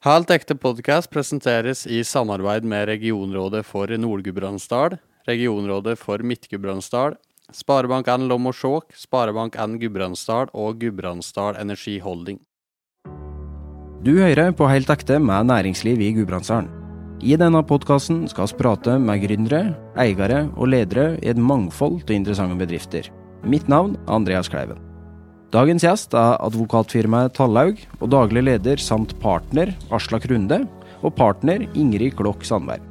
Helt ekte podkast presenteres i samarbeid med regionrådet for Nord-Gudbrandsdal, regionrådet for Midt-Gudbrandsdal, Sparebank1 Lom og Skjåk, Sparebank1 Gudbrandsdal og Gudbrandsdal Energi Holding. Du hører på Helt ekte med næringsliv i Gudbrandsdalen. I denne podkasten skal vi prate med gründere, eiere og ledere i et mangfold av interessante bedrifter. Mitt navn er Andreas Kleiven. Dagens gjest er advokatfirmaet Tallaug og daglig leder samt partner Aslak Runde og partner Ingrid Klokk Sandberg.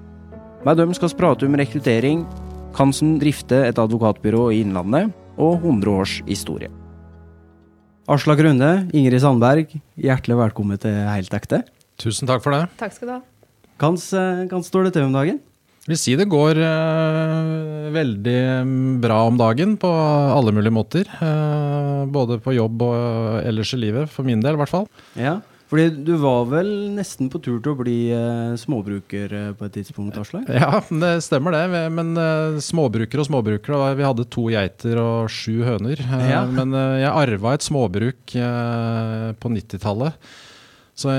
Med dem skal vi prate om rekruttering, kansen som drifter et advokatbyrå i Innlandet, og 100 års historie. Aslak Runde, Ingrid Sandberg, hjertelig velkommen til Helt ekte. Tusen takk for det. Takk skal du ha. Hvordan står det til om dagen? Jeg vil si det går uh, veldig bra om dagen på alle mulige måter. Uh, både på jobb og ellers i livet, for min del i hvert fall. Ja, fordi du var vel nesten på tur til å bli uh, småbruker eh, på et tidspunkt, Aslak? Ja, det stemmer det. Men småbruker og småbrukere, vi hadde to geiter og sju høner. Eh, Ja. Men eh, jeg arva et småbruk eh, på 90-tallet. Så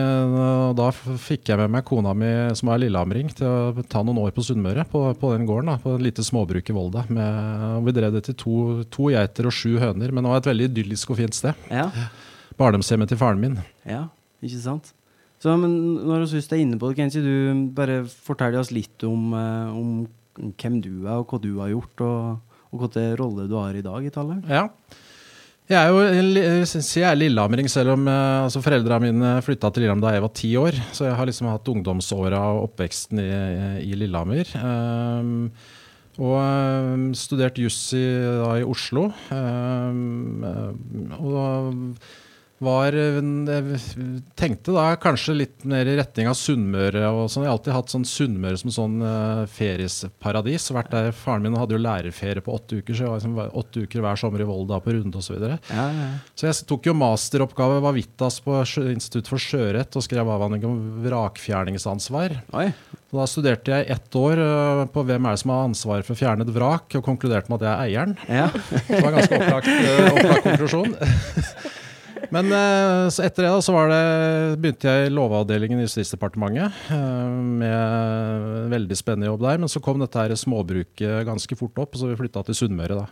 da fikk jeg med meg kona mi, som er lillehamring, til å ta noen år på Sunnmøre, på, på den gården. da, På et lite småbruk i Volda. Med, vi drev det til to, to geiter og sju høner, men det var et veldig idyllisk og fint sted. Ja. Barndomshjemmet til faren min. ja, ikke sant? Så, men når vi er inne på det, kan ikke du bare fortelle oss litt om, eh, om hvem du er, og hva du har gjort, og, og hvilken rolle du har i dag i tallet? Ja. Jeg er jo synes jeg er lillehamring, selv om eh, altså foreldrene mine flytta til Lillehammer da jeg var ti år. Så jeg har liksom hatt ungdomsåra og oppveksten i, i Lillehammer. Um, og ehm, studert juss i, i Oslo. Um, og var tenkte da kanskje litt mer i retning av Sunnmøre og sånn. Jeg har alltid hatt sånn Sunnmøre som sånn uh, feriesparadis. Vært der, Faren min hadde jo lærerferie på åtte uker, så jeg var liksom åtte uker hver sommer i Volda på runde osv. Så, videre. Ja, ja. så jeg tok jo masteroppgave var Vitas på Institutt for sjørett og skrev avhandling om vrakfjerningsansvar. Oi, Da studerte jeg ett år på hvem er det som har ansvaret for å fjerne et vrak, og konkluderte med at jeg er eieren. ja. Det var en ganske opplagt, opplagt konklusjon. Men øh, så etter det da, så det, begynte jeg i Lovavdelingen i Justisdepartementet. øh, Med en veldig spennende jobb der. Men så kom dette her småbruket ganske fort opp, så vi flytta til Sunnmøre. da.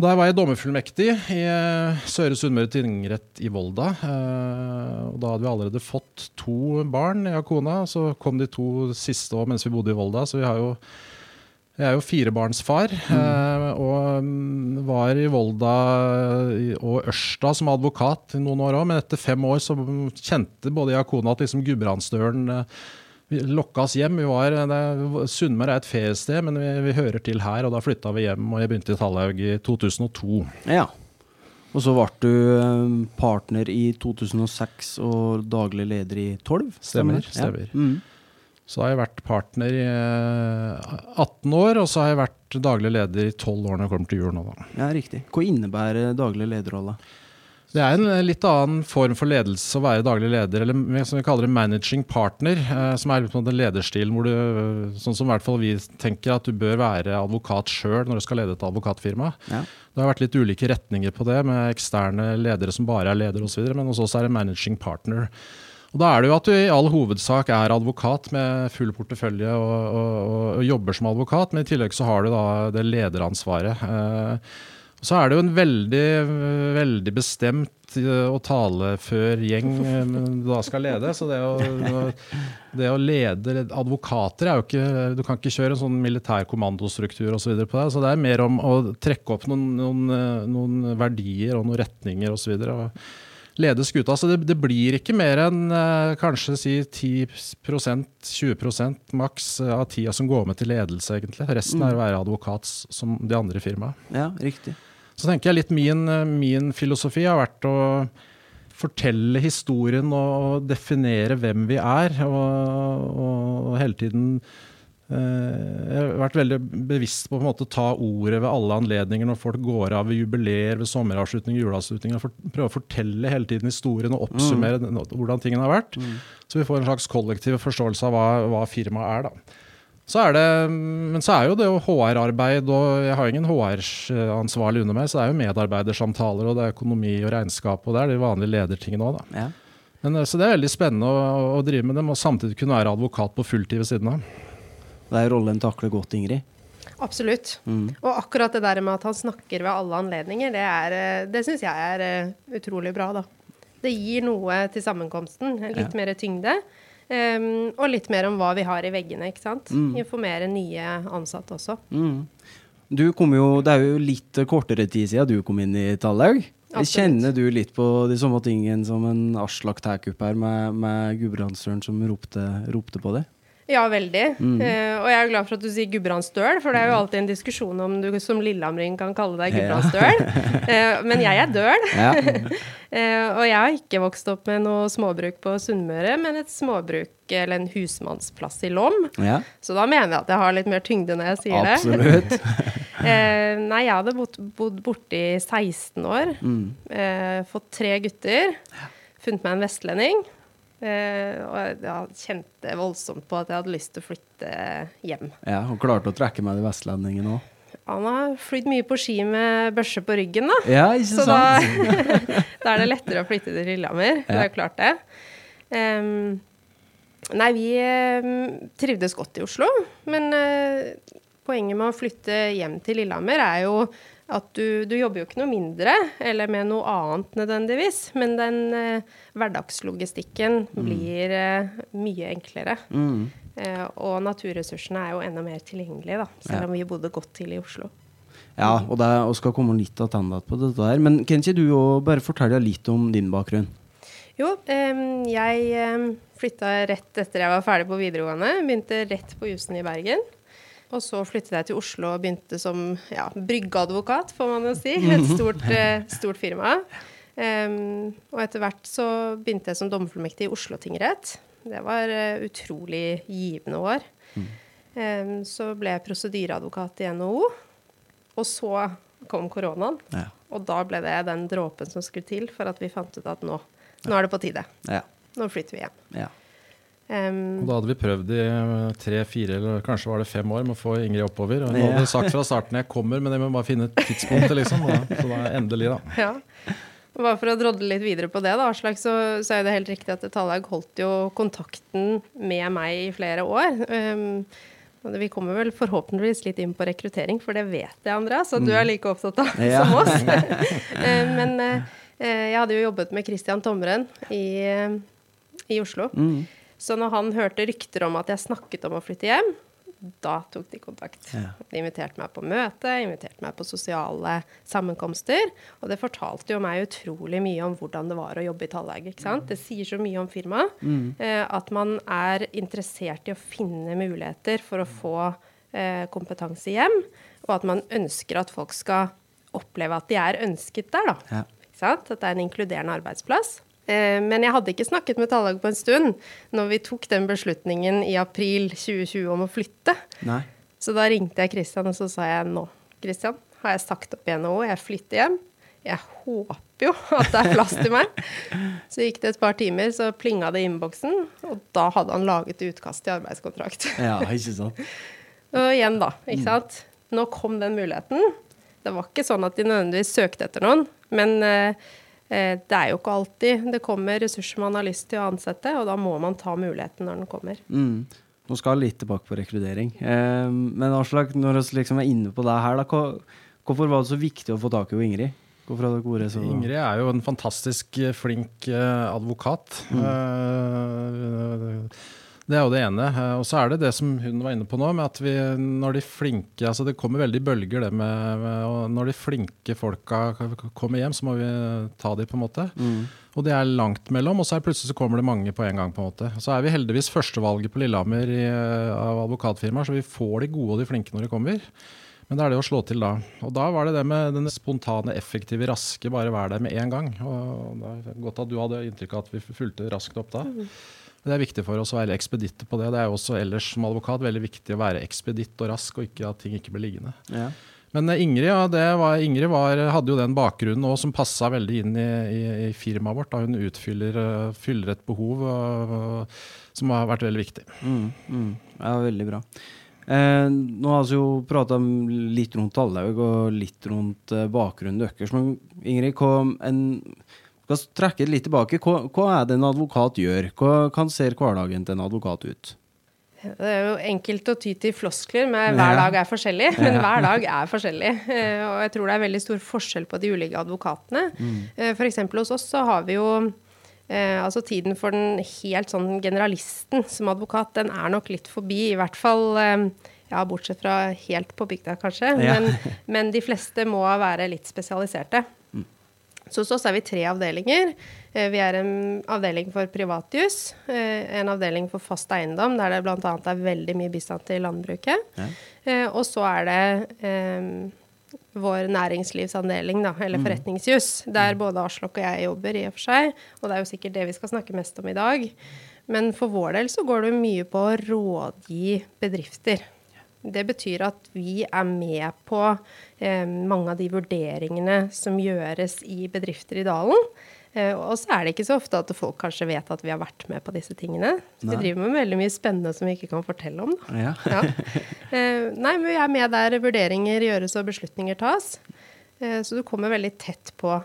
Der var jeg dommerfullmektig i eh, Søre Sunnmøre tingrett i Volda. eh, og da hadde vi allerede fått to barn, jeg og kona. Så kom de to siste år mens vi bodde i Volda. Så vi har jo jeg er jo firebarnsfar, mm. og mm, var i Volda og Ørsta som advokat i noen år òg. Men etter fem år så kjente både jeg og kona at liksom Gudbrandsdølen eh, lokka oss hjem. Vi var, eh, Sunnmøre er et feriested, men vi, vi hører til her. Og da flytta vi hjem, og jeg begynte i Tallaug i 2002. ja. Og så ble du eh, partner i 2006 og daglig leder i 12? Stemmer, stemmer. Ja. Mm. Så har jeg vært partner i eh, 18 år, og så har jeg vært daglig leder i 12 år når jeg kommer til jul nå, da. ja, riktig. Hva innebærer daglig lederrolle? Det er en eh, litt annen form for ledelse å være daglig leder, eller som vi kaller det managing partner, eh, som er på en måte lederstilen hvor du, eh, sånn som i hvert fall vi tenker at du bør være advokat sjøl når du skal lede et advokatfirma. Ja. Det har vært litt ulike retninger på det, med eksterne ledere som bare er ledere osv., men hos oss er det managing partner. Og Da er det jo at du i all hovedsak er advokat med full portefølje og, og, og, og jobber som advokat, men i tillegg så har du da det lederansvaret. Eh, og så er det jo en veldig, veldig bestemt eh, og talefør gjeng eh, du da skal lede. Så det å, det å lede advokater er jo ikke Du kan ikke kjøre en sånn militær kommandostruktur osv. på deg. Så det er mer om å trekke opp noen, noen, eh, noen verdier og noen retninger osv. Lede skuta. Så det, det blir ikke mer enn eh, kanskje si 10% 20 maks eh, av tida som går med til ledelse, egentlig. Resten er å være advokat som de andre firmaene. Ja, riktig. Så tenker jeg litt min, eh, min filosofi har vært å fortelle historien og definere hvem vi er, og, og hele tiden jeg har vært veldig bevisst på, på måte, å ta ordet ved alle anledninger når folk går av ved jubileer, ved sommeravslutninger, juleavslutninger. For, prøve å fortelle hele tiden historien og oppsummere mm. hvordan tingene har vært. Så vi får en slags kollektiv forståelse av hva, hva firmaet er. da. Så er det, men så er jo det jo HR-arbeid, og jeg har ingen HR-ansvarlig under meg, så det er jo medarbeidersamtaler, og det er økonomi og regnskap, og det er de vanlige ledertingene òg, da. Ja. Men, eh, så det er veldig spennende å, å drive med dem, og samtidig kunne være advokat på fulltid ved siden av. Det er rollen takler godt, Ingrid. Absolutt. Mm. Og akkurat det der med at han snakker ved alle anledninger, det, er, eh, det syns jeg er eh, utrolig bra, da. Det gir noe til sammenkomsten. Litt Ja. mer tyngde. Um, og litt mer om hva vi har i veggene, ikke sant. Mm. Informere nye ansatte også. Mm. Du kom jo, det er jo litt kortere tid siden du kom inn i Tallaug. Kjenner du litt på de samme tingene som en Aslak Tækup her med, med Gudbrandsdølen som ropte, ropte på det? Ja, veldig. Mm. Uh, og jeg er glad for at du sier Gudbrandsdøl, for det er jo alltid en diskusjon om du som lillamring kan kalle deg. Gudbrandsdøl. uh, men jeg er døl. Ja. Eh, og jeg har ikke vokst opp med noe småbruk på Sunnmøre, men et småbruk eller en husmannsplass i Lom. ja. Så da mener jeg at jeg har litt mer tyngde når jeg sier det. Absolutt. Nei, jeg hadde bodd, bodd borte i 16 år. Mm. Fått tre gutter. Funnet meg en vestlending. Eh, og jeg ja, kjente voldsomt på at jeg hadde lyst til å flytte hjem. Ja, og klarte å trekke med de vestlendingene òg. Han har flydd mye på ski med børse på ryggen, da. Ja, ikke Så da, sant? da er det lettere å flytte til Lillehammer. Det er klart det. Um, nei, vi um, trivdes godt i Oslo. Men uh, poenget med å flytte hjem til Lillehammer er jo at du, du jobber jo ikke noe mindre eller med noe annet nødvendigvis. Men den eh, hverdagslogistikken blir eh, mye enklere. Mm. Eh, og naturressursene er jo enda mer tilgjengelige, da, selv Ja. om vi bodde godt til i Oslo. Ja, og, det, og skal komme litt tilbake på dette her. Men kan ikke du òg bare fortelle litt om din bakgrunn? Jo, jeg flytta rett etter jeg var ferdig på videregående. Begynte rett på jussen i Bergen. Og så flyttet jeg til Oslo og begynte som ja, bryggeadvokat, får man jo si. Et stort, eh, stort firma. Um, og etter hvert så begynte jeg som dommerfullmektig i Oslo tingrett. Det var uh, utrolig givende år. Um, så ble jeg prosedyreadvokat i NHO. Og så kom koronaen. Ja. Og da ble det den dråpen som skulle til for at vi fant ut at nå, nå er det på tide. Ja. Nå flytter vi hjem. ja. Og da hadde vi prøvd i eh, tre, fire eller kanskje var det fem år med å få Ingrid oppover. Og hun hadde sagt fra starten jeg kommer, men jeg må bare finne et tidspunkt. Liksom. Da, så da endelig, da. ja. Bare for å drodle litt videre på det, da, Aslak, så, så er det helt riktig at Tallaug holdt jo kontakten med meg i flere år. Um, og vi kommer vel forhåpentligvis litt inn på rekruttering, for det vet jeg, Andreas, at du er like opptatt av Ja. som oss. Eh, Men eh, jeg hadde jo jobbet med Christian Tomren i, i Oslo. Mm. Så når han hørte rykter om at jeg snakket om å flytte hjem, da tok de kontakt. Ja. De inviterte meg på møte, inviterte meg på sosiale sammenkomster. Og det fortalte jo meg utrolig mye om hvordan det var å jobbe i Tallegg. Det sier så mye om firmaet eh, at man er interessert i å finne muligheter for å få eh, kompetanse hjem, og at man ønsker at folk skal oppleve at de er ønsket der, da. Ja. Ikke sant? At det er en inkluderende arbeidsplass. Eh, Men jeg hadde ikke snakket med Tallag på en stund når vi tok den beslutningen i april 2020 om å flytte. Nei. Så da ringte jeg Christian og så sa jeg nå, Christian, har jeg sagt opp i NHO, jeg flytter hjem. Jeg håper jo at det er plass til meg. Så gikk det et par timer, så plinga det i innboksen, og da hadde han laget utkast til arbeidskontrakt. Ja, ikke sant? Og igjen, da. ikke sant? Nå kom den muligheten. Det var ikke sånn at de nødvendigvis søkte etter noen, men eh, det er jo ikke alltid det kommer ressurser man har lyst til å ansette, og da må man ta muligheten når den kommer. Mm. Nå skal litt tilbake på rekruttering. Eh, men Aslak, når vi liksom er inne på det her, da, hvorfor var det så viktig å få tak i Ingrid? Hvorfor hadde dere vært så Ingrid er jo en fantastisk eh, flink eh, advokat. Eh, det er jo det ene. Eh, og så er det det som hun var inne på nå, med at vi når de flinke altså Det kommer veldig bølger, det med, med og Når de flinke folka kommer hjem, så må vi ta de på en måte. Mm. Og det er langt mellom, og så er plutselig så kommer det mange på en gang. på en måte. Så er vi heldigvis førstevalget på Lillehammer i, av advokatfirmaer, så vi får de gode og de flinke når de kommer. Men det er det å slå til da. Og da var det det med den spontane, effektive, raske, bare være der med en gang. Og det er godt at du hadde inntrykk av at vi fulgte raskt opp da. Det er viktig for oss å være ekspeditte på det. Det er jo også ellers som advokat veldig viktig å være ekspeditt og rask, og ikke at ting ikke blir liggende. Ja. Men eh, Ingrid, ja, det var, Ingrid var, hadde jo den bakgrunnen også, som passa veldig inn i, i, i firmaet vårt. da Hun utfyller eh, fyller et behov og, som har vært veldig viktig. Mm, mm. Ja, veldig bra. Eh, nå har vi jo prata litt rundt Tallaug og litt rundt eh, bakgrunnen deres. Men Ingrid, hva en, Skal trekke det litt tilbake. Hva, hva er det en advokat gjør? Hva ser hverdagen til en advokat ut? Det er jo enkelt å ty til floskler med hver dag er forskjellig, men hver dag er forskjellig. Eh, og jeg tror det er veldig stor forskjell på de ulike advokatene. Mm. F.eks. hos oss så har vi jo eh, altså tiden for den helt sånn generalisten som advokat, den er nok litt forbi. I hvert fall eh, ja, bortsett fra helt på bygda, kanskje. Men, men, de fleste må være litt spesialiserte. Så hos oss er vi tre avdelinger. Eh, vi er en avdeling for privatjus, eh, en avdeling for fast eiendom, der det bl.a. er veldig mye bistand til landbruket. Ja. Eh, og så er det um, vår næringslivsavdeling, da, eller mm. forretningsjus, der både Aslak og jeg jobber, i og for seg. Og det er jo sikkert det vi skal snakke mest om i dag. Men for vår del så går det mye på å rådgi bedrifter. Det betyr at vi er med på eh, mange av de vurderingene som gjøres i bedrifter i dalen. Eh, og så er det ikke så ofte at folk kanskje vet at vi har vært med på disse tingene. Så vi driver med veldig mye spennende som vi ikke kan fortelle om. Ja. ja. Eh, nei, men vi er med der vurderinger gjøres og beslutninger tas. Eh, så du kommer veldig tett på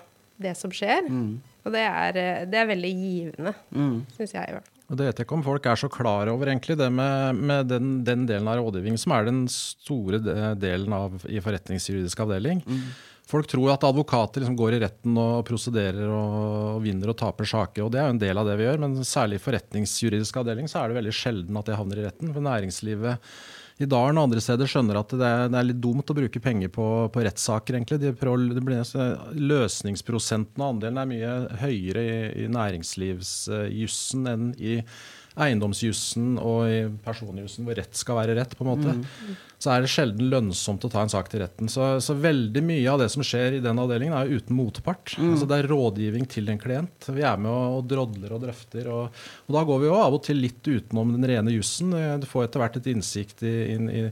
det som skjer. Mm. Og det er, eh, det er, veldig givende, mm. syns jeg i hvert fall. Det vet jeg ikke om folk er så klar over, egentlig, det med, med den, den, delen av rådgivning som er den store delen av i forretningsjuridisk avdeling. Mm. Folk tror at advokater liksom går i retten og prosederer og vinner og taper saker. og Det er jo en del av det vi gjør, men særlig i forretningsjuridisk avdeling så er det veldig sjelden at det havner i retten. For næringslivet i Dalen og andre steder skjønner at det er, det er, litt dumt å bruke penger på, på rettssaker, egentlig. De prøver, løsningsprosenten og andelen er mye høyere i, i næringslivsjussen enn i eiendomsjussen og i personjussen, hvor rett skal være rett, på en måte, mm. så er det sjelden lønnsomt å ta en sak til retten. Så, så, veldig mye av det som skjer i den avdelingen, er jo uten motpart. Mm. Altså Det er rådgivning til en klient. Vi er med og, og drodler og drøfter. Og, og, da går vi jo av og til litt utenom den rene jussen. Du får etter hvert et innsikt i, i,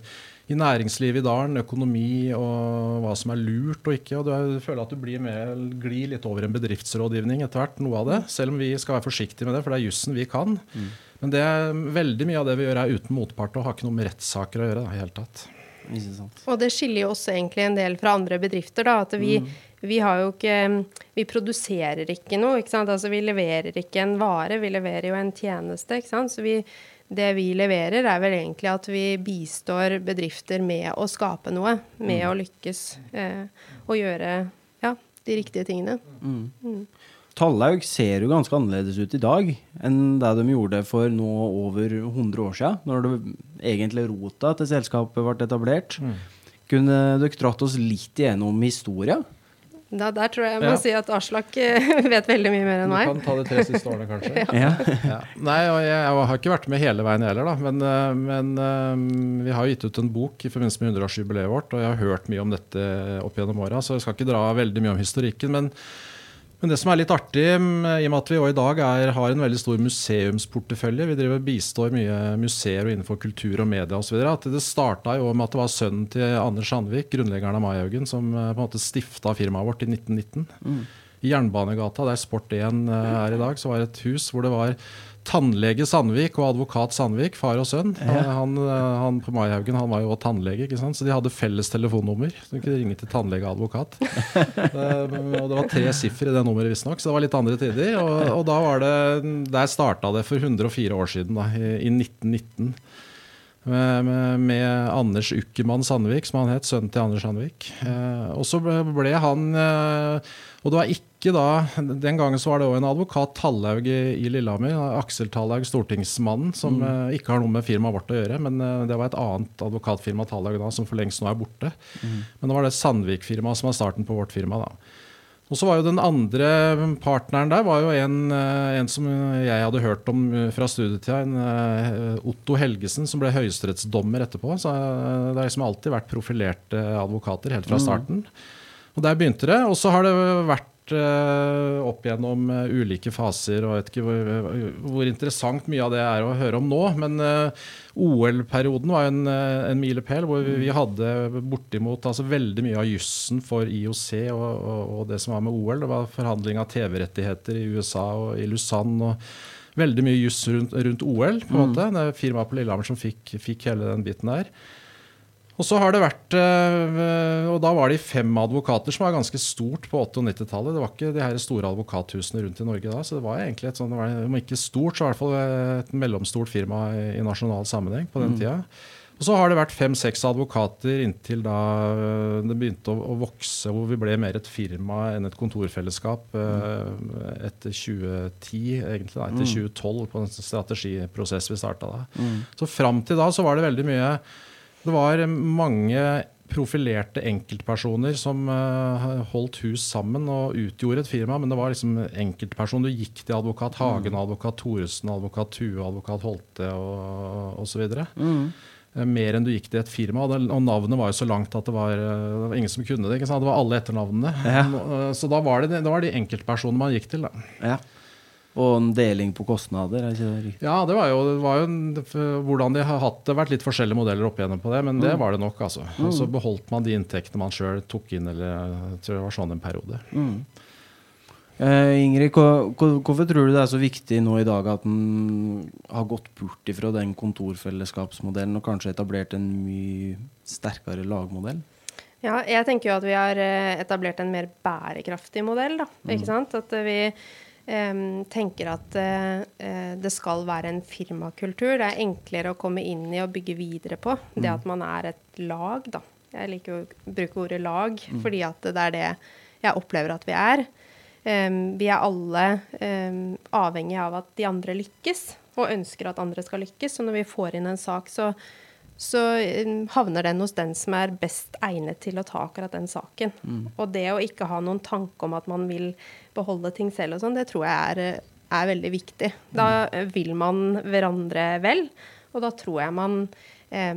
i næringslivet i dalen, økonomi og hva som er lurt og ikke. og Du føler at du blir med, glir litt over en bedriftsrådgivning etter hvert, noe av det. Selv om vi skal være forsiktige med det, for det er jussen vi kan. Mm. Men det er veldig mye av det vi gjør, er uten motpart og har ikke noe med rettssaker å gjøre. Da, i hele tatt. Og det skiller jo også egentlig en del fra andre bedrifter. da, at vi, mm. vi har jo ikke Vi produserer ikke noe. ikke sant? Altså Vi leverer ikke en vare, vi leverer jo en tjeneste. ikke sant? Så vi, det vi leverer, er vel egentlig at vi bistår bedrifter med å skape noe. Med mm. å lykkes eh, og gjøre ja, de riktige tingene. Mm. Tallaug ser jo ganske annerledes ut i dag enn det de gjorde for nå over 100 år siden, når det egentlig rota til selskapet ble etablert. Mm. Kunne dere dratt oss litt igjennom historia? Da, der tror jeg jeg må ja. si at Aslak eh, vet veldig mye mer enn meg. Du kan ta de tre siste årene, kanskje. ja. Ja. Nei, jeg, jeg, har ikke vært med hele veien heller, da. Men, eh, men um, vi har gitt ut en bok i forbindelse med 100-årsjubileet vårt, og jeg har hørt mye om dette opp gjennom åra, så jeg skal ikke dra veldig mye om historikken. men men det som er litt artig, mm, i og med at vi i dag er, har en veldig stor museumsportefølje, vi driver bistår mye museer og innenfor kultur og media osv., det starta jo med at det var sønnen til Anders Sandvik, grunnleggeren av Maihaugen, som eh, på en måte stifta firmaet vårt i 1919. Mm. I Jernbanegata, der Sport1 eh, er i dag, så var det et hus hvor det var tannlege Sandvik og advokat Sandvik, far og sønn. Ja. Han, han, på Maihaugen han var jo også tannlege, ikke sant? så de hadde felles telefonnummer. Så de kunne ringe til tannlege og advokat. og det var tre siffer i det nummeret, visstnok, så det var litt andre tider. Og, og da var det, der starta det for 104 år siden, da, i, i 1919. Med, med, med, Anders Ukkermann Sandvik, som han het, sønnen til Anders Sandvik. Eh, og så ble han eh, Og det var ikke da Den gangen så var det òg en advokat, Tallaug i, Lillehammer, Aksel Tallaug, stortingsmannen, som mm. eh, ikke har noe med firmaet vårt å gjøre. Men eh, det var et annet advokatfirma, Tallaug, da, som for lengst nå er borte. Mm. Men det var det Sandvik-firmaet som var starten på vårt firma. da. Og så var jo Den andre partneren der var jo en, eh, en som jeg hadde hørt om fra studietida. En Otto Helgesen, som ble høyesterettsdommer etterpå. Så Det har liksom alltid vært profilerte advokater helt fra mm. starten. Og Der begynte det. Og så har det vært opp gjennom ulike faser. og Jeg vet ikke hvor, hvor, interessant mye av det er å høre om nå. Men OL-perioden var en, eh, en milepæl hvor vi, hadde bortimot altså veldig mye av jussen for IOC og, og, og, det som var med OL. Det var forhandling av TV-rettigheter i USA og i Lausanne. og Veldig mye juss rundt, rundt, OL. på en mm. måte. Det er firmaet på Lillehammer som fikk, fikk hele den biten der. Og så har det vært, øh, og da var de fem advokater, som var ganske stort på 80- og 90-tallet. Det var ikke de her store advokathusene rundt i Norge da, så det var egentlig et sånt, om ikke stort, så i hvert fall et mellomstort firma i, nasjonal sammenheng på den tida. Og så har det vært fem-seks advokater inntil da øh, det begynte å, å, vokse, hvor vi ble mer et firma enn et kontorfellesskap mm. etter 2010, egentlig. da, Etter 2012, på en strategiprosess vi starta da. Så fram til da så var det veldig mye Det var mange profilerte enkeltpersoner som uh, holdt hus sammen og utgjorde et firma, men det var liksom enkeltpersoner. Du gikk til advokat Hagen, advokat Thoresen, advokat Tue, advokat Holte og osv. Mm. Eh, Mer enn du gikk til et firma. Og, det, og navnet var jo så langt at det var, eh, det var ingen som kunne det. ikke sant? Det var alle etternavnene. Ja. Eh, Så da var det, det var de enkeltpersonene man gikk til. da. Ja. Og en deling på kostnader, er ikke det riktig? Ja, det var jo, det var jo en, hvordan de har hatt det. vært litt forskjellige modeller opp igjennom på det, men det var det nok. altså. Og så beholdt man de inntektene man sjøl tok inn, eller jeg tror det var sånn en periode. Eh, Ingrid, hvorfor tror du det er så viktig nå i dag at en har gått bort ifra den kontorfellesskapsmodellen og kanskje etablert en mye sterkere lagmodell? Ja, jeg tenker jo at vi har eh, etablert en mer bærekraftig modell, da. Ikke sant? At vi tenker at eh, eh, det skal være en firmakultur. Det er enklere å komme inn i og bygge videre på. Det at man er et lag, da. Jeg liker å bruke ordet lag, fordi at det er det jeg opplever at vi er. Vi er alle um, avhengig av at de andre lykkes, og ønsker at andre skal lykkes. Så når vi får inn en sak, så, så havner den hos den som er best egnet til å ta akkurat den saken. Og det å ikke ha noen tanke om at man vil beholde ting selv og sånn, det tror jeg er, eh, er veldig viktig. Da eh, vil man hverandre vel, og da tror jeg man eh,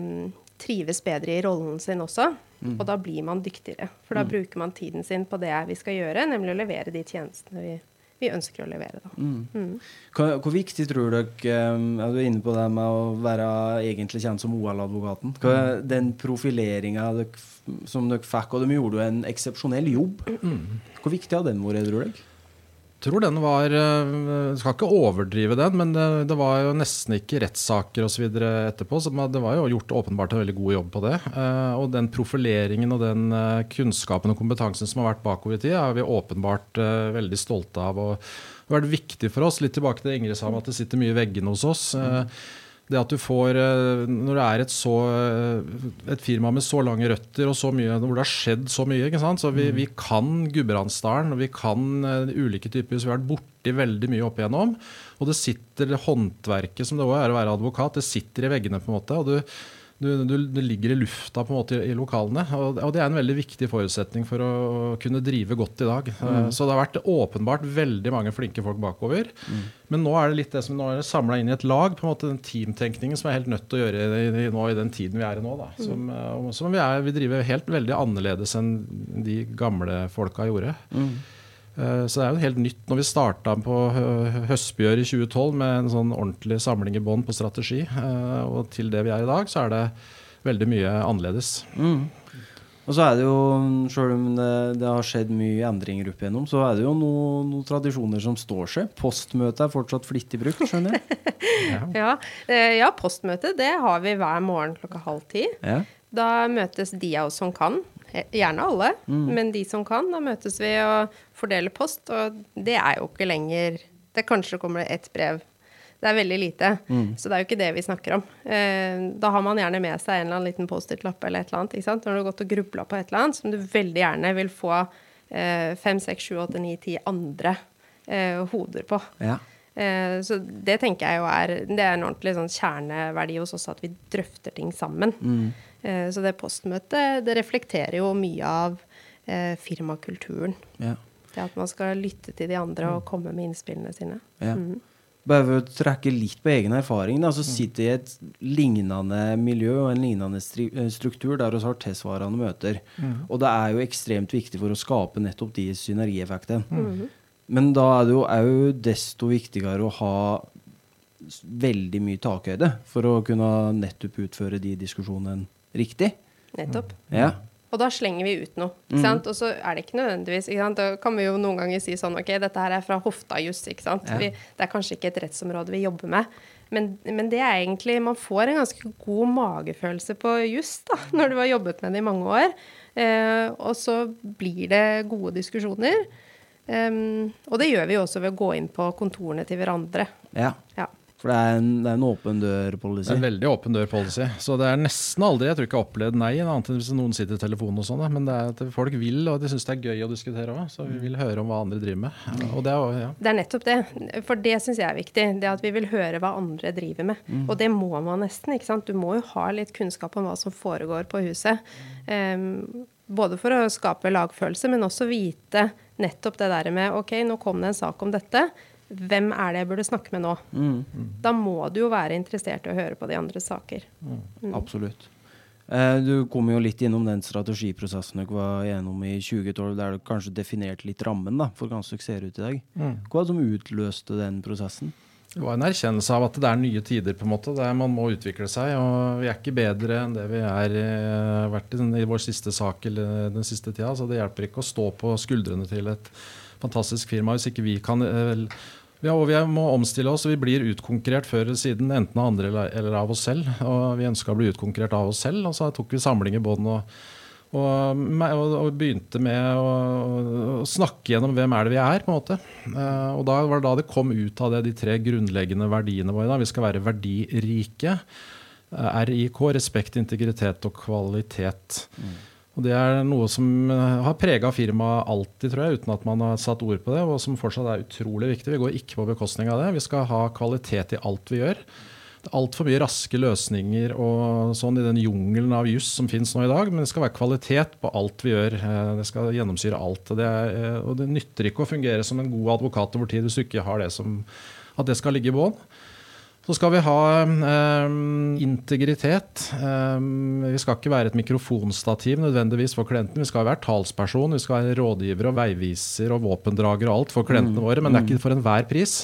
trives bedre i rollen sin også. Og da blir man dyktigere. For da bruker man tiden sin på det vi skal gjøre, nemlig å levere de tjenestene vi, vi ønsker å levere. Da. Mm. Hva, hvor viktig tror dere eh, ja, Du er inne på det med å være egentlig kjent som OL-advokaten. Hva- Den profileringa som dere fikk, og de gjorde jo en eksepsjonell jobb. Hvor viktig har den vært, tror dere? Tror den var jeg Skal ikke overdrive den, men det, det var jo nesten ikke rettssaker osv. etterpå. Så det var jo gjort åpenbart en veldig god jobb på det. Eh, Og den profileringen og den eh, kunnskapen og kompetansen som har vært bakover i tid, er vi åpenbart eh, veldig stolte av. Og det har vært viktig for oss, litt tilbake til Ingrid sa om at det sitter mye i veggene hos oss. eh, Det at du får, eh, Når det er et, så, eh, et firma med så lange røtter og så mye, hvor det har skjedd så mye ikke sant? Så vi, vi kan Gudbrandsdalen, og vi kan eh, ulike typer hus. Vi har vært borti veldig mye opp igjennom. Og det sitter det håndverket som det også er å være advokat, det sitter i veggene. på en måte, og du du, du, du ligger i lufta på en måte i, i lokalene. Og, og det er en veldig viktig forutsetning for å, kunne drive godt i dag. Mm. Så det har vært åpenbart veldig mange flinke folk bakover. Men nå er det litt det som nå er samla inn i et lag, på en måte den teamtenkningen som er helt nødt til å gjøre i, i, nå, i den tiden vi er i nå. Da. Som, eh, som vi, er, vi driver helt veldig annerledes enn de gamle folka gjorde. Eh, Så det er jo helt nytt når vi starta på Høstbjørn i 2012 med en sånn ordentlig samling i bånn på strategi, eh, og til det vi er i dag, så er det veldig mye annerledes. Og så er det jo, selv om det, det har skjedd mye endringer opp igjennom, så er det jo noen noen tradisjoner som står seg. Postmøtet er fortsatt flittig brukt, skjønner jeg. Ja, ja, ja, postmøte det har vi hver morgen klokka halv ti. Ja. Da møtes de av oss som kan. Eh, Gjerne alle, men de som kan. Da møtes vi og fordeler post. Og det er jo ikke lenger det Kanskje kommer det ett brev. Det er veldig lite. Så det er jo ikke det vi snakker om. Eh, da har man gjerne med seg en eller annen liten Post-It-lapp eller et eller annet. ikke sant? Når du har gått og grubla på et eller annet som du veldig gjerne vil få eh, fem, seks, sju, åtte, ni, ti andre eh, hoder på. Ja. Eh, Så det tenker jeg jo er Det er en ordentlig sånn kjerneverdi hos oss at vi drøfter ting sammen. Eh, Så det postmøtet det reflekterer jo mye av eh, firmakulturen. Ja. Det at man skal lytte til de andre og komme med innspillene sine. Ja. Bare for å trekke litt på egen erfaring, da, så sitter jeg i et lignende miljø og en lignende eh, struktur der vi har tilsvarende møter. Og det er jo ekstremt viktig for å skape nettopp de synergieffektene. Men da er det jo òg desto viktigere å ha veldig mye takhøyde for å kunne nettopp utføre de diskusjonene riktig. Nettopp. Ja. Og da slenger vi ut noe. Ikke sant? Og så er det ikke nødvendigvis ikke sant? Da kan vi jo noen ganger si sånn OK, dette her er fra hofta juss, ikke sant. Ja. Vi, det er kanskje ikke et rettsområde vi jobber med. Men, men, det er egentlig Man får en ganske god magefølelse på juss da, når du har jobbet med det i mange år. Eh, og så blir det gode diskusjoner. Um, og det gjør vi også ved å gå inn på kontorene til hverandre. Ja. ja. For det er en, det er en åpen dør-policy? Det er en veldig åpen dør-policy. Så det er nesten aldri Jeg tror ikke jeg har opplevd nei, annet enn hvis noen sitter i telefonen og sånn. Men det er at folk vil, og de syns det er gøy å diskutere òg. Så vi vil høre om hva andre driver med. Og det, er, ja. det er nettopp det. For det syns jeg er viktig. Det at vi vil høre hva andre driver med. Mm. Og det må man nesten. ikke sant? Du må jo ha litt kunnskap om hva som foregår på huset. Um, både for å skape lagfølelse, men også vite nettopp det der med OK, nå kom det en sak om dette hvem er det jeg burde snakke med nå? Mm. Da må du jo være interessert i å høre på de andres saker. Mm. Mm. Absolutt. Eh, du kom jo litt innom den strategiprosessen dere var gjennom i 2012, der du kanskje definerte litt rammen da, for hvordan dere ser ut i dag. Mm. Hva var det som utløste den prosessen? Det var en erkjennelse av at det er nye tider. på en måte, der Man må utvikle seg. og Vi er ikke bedre enn det vi er eh, vært i, i vår siste sak eller den siste tida. så Det hjelper ikke å stå på skuldrene til et fantastisk firma hvis ikke vi kan vel, ja, og vi må omstille oss. Vi blir utkonkurrert før eller siden, enten av andre eller av oss selv. Og Vi ønska å bli utkonkurrert av oss selv, og så tok vi samling i bånn og, og, og, begynte med å, å, snakke gjennom hvem er det vi er. på en måte. Uh, og Da var det da det kom ut av det, de tre grunnleggende verdiene våre. Da. Vi skal være verdirike. Eh, RIK, respekt, integritet og kvalitet. Mm. Og Det er noe som eh, har prega firmaet alltid, tror jeg, uten at man har satt ord på det, og som fortsatt er utrolig viktig. Vi går ikke på bekostning av det. Vi skal ha kvalitet i alt vi gjør. Det er altfor mye raske løsninger og sånn i den jungelen av juss som finnes nå i dag, men det skal være kvalitet på alt vi gjør. Eh, det skal gjennomsyre alt. Det, er, eh, og det nytter ikke å fungere som en god advokat over tid hvis du ikke har det som at det skal ligge i bånn. Så skal vi ha eh, integritet. Eh, vi skal ikke være et mikrofonstativ nødvendigvis for klienten. Vi skal være talsperson, vi skal være rådgiver og veiviser og våpendrager og alt for klientene mm. våre, men det er ikke for enhver pris.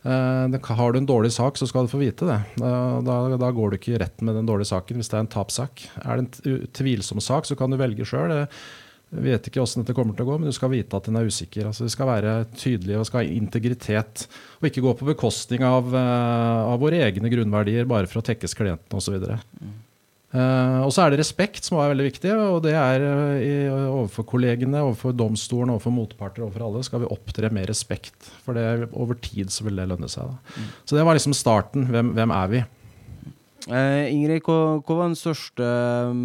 Det, har du en dårlig sak, så skal du få vite det. Da, da, går du ikke i retten med den dårlige saken hvis det er en tapssak. Er det en tvilsom sak, så kan du velge sjøl. Jeg vet ikke hvordan dette kommer til å gå, men du skal vite at den er usikker. Altså, vi skal være tydelige og skal ha integritet, og ikke gå på bekostning av, uh, av våre egne grunnverdier bare for å tekkes klienten osv. Uh, og så er det respekt som er veldig viktig, og det er uh, i, overfor kollegene, overfor domstolen, overfor motparter, overfor alle, skal vi opptre med respekt. For det, over tid så vil det lønne seg. Mm. Så det var liksom starten. Hvem, hvem er vi? Uh, Ingrid, hva, hva, var den største um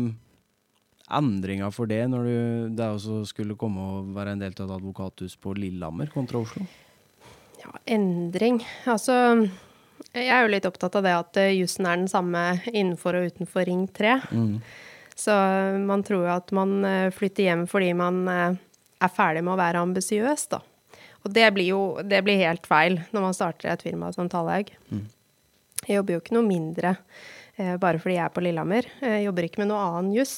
endringa for det, når du det også skulle komme og være en del av et advokathus på Lillehammer kontra Oslo? Ja, endring Altså, jeg er jo litt opptatt av det at eh, jussen er den samme innenfor og utenfor Ring 3. Mm. Så man tror jo at man eh, flytter hjem fordi man eh, er ferdig med å være ambisiøs, da. Og det blir jo det blir helt feil når man starter et firma som Tallhaug. Mm. Jeg jobber jo ikke noe mindre eh, bare fordi jeg er på Lillehammer. Jeg jobber ikke med noe annen juss.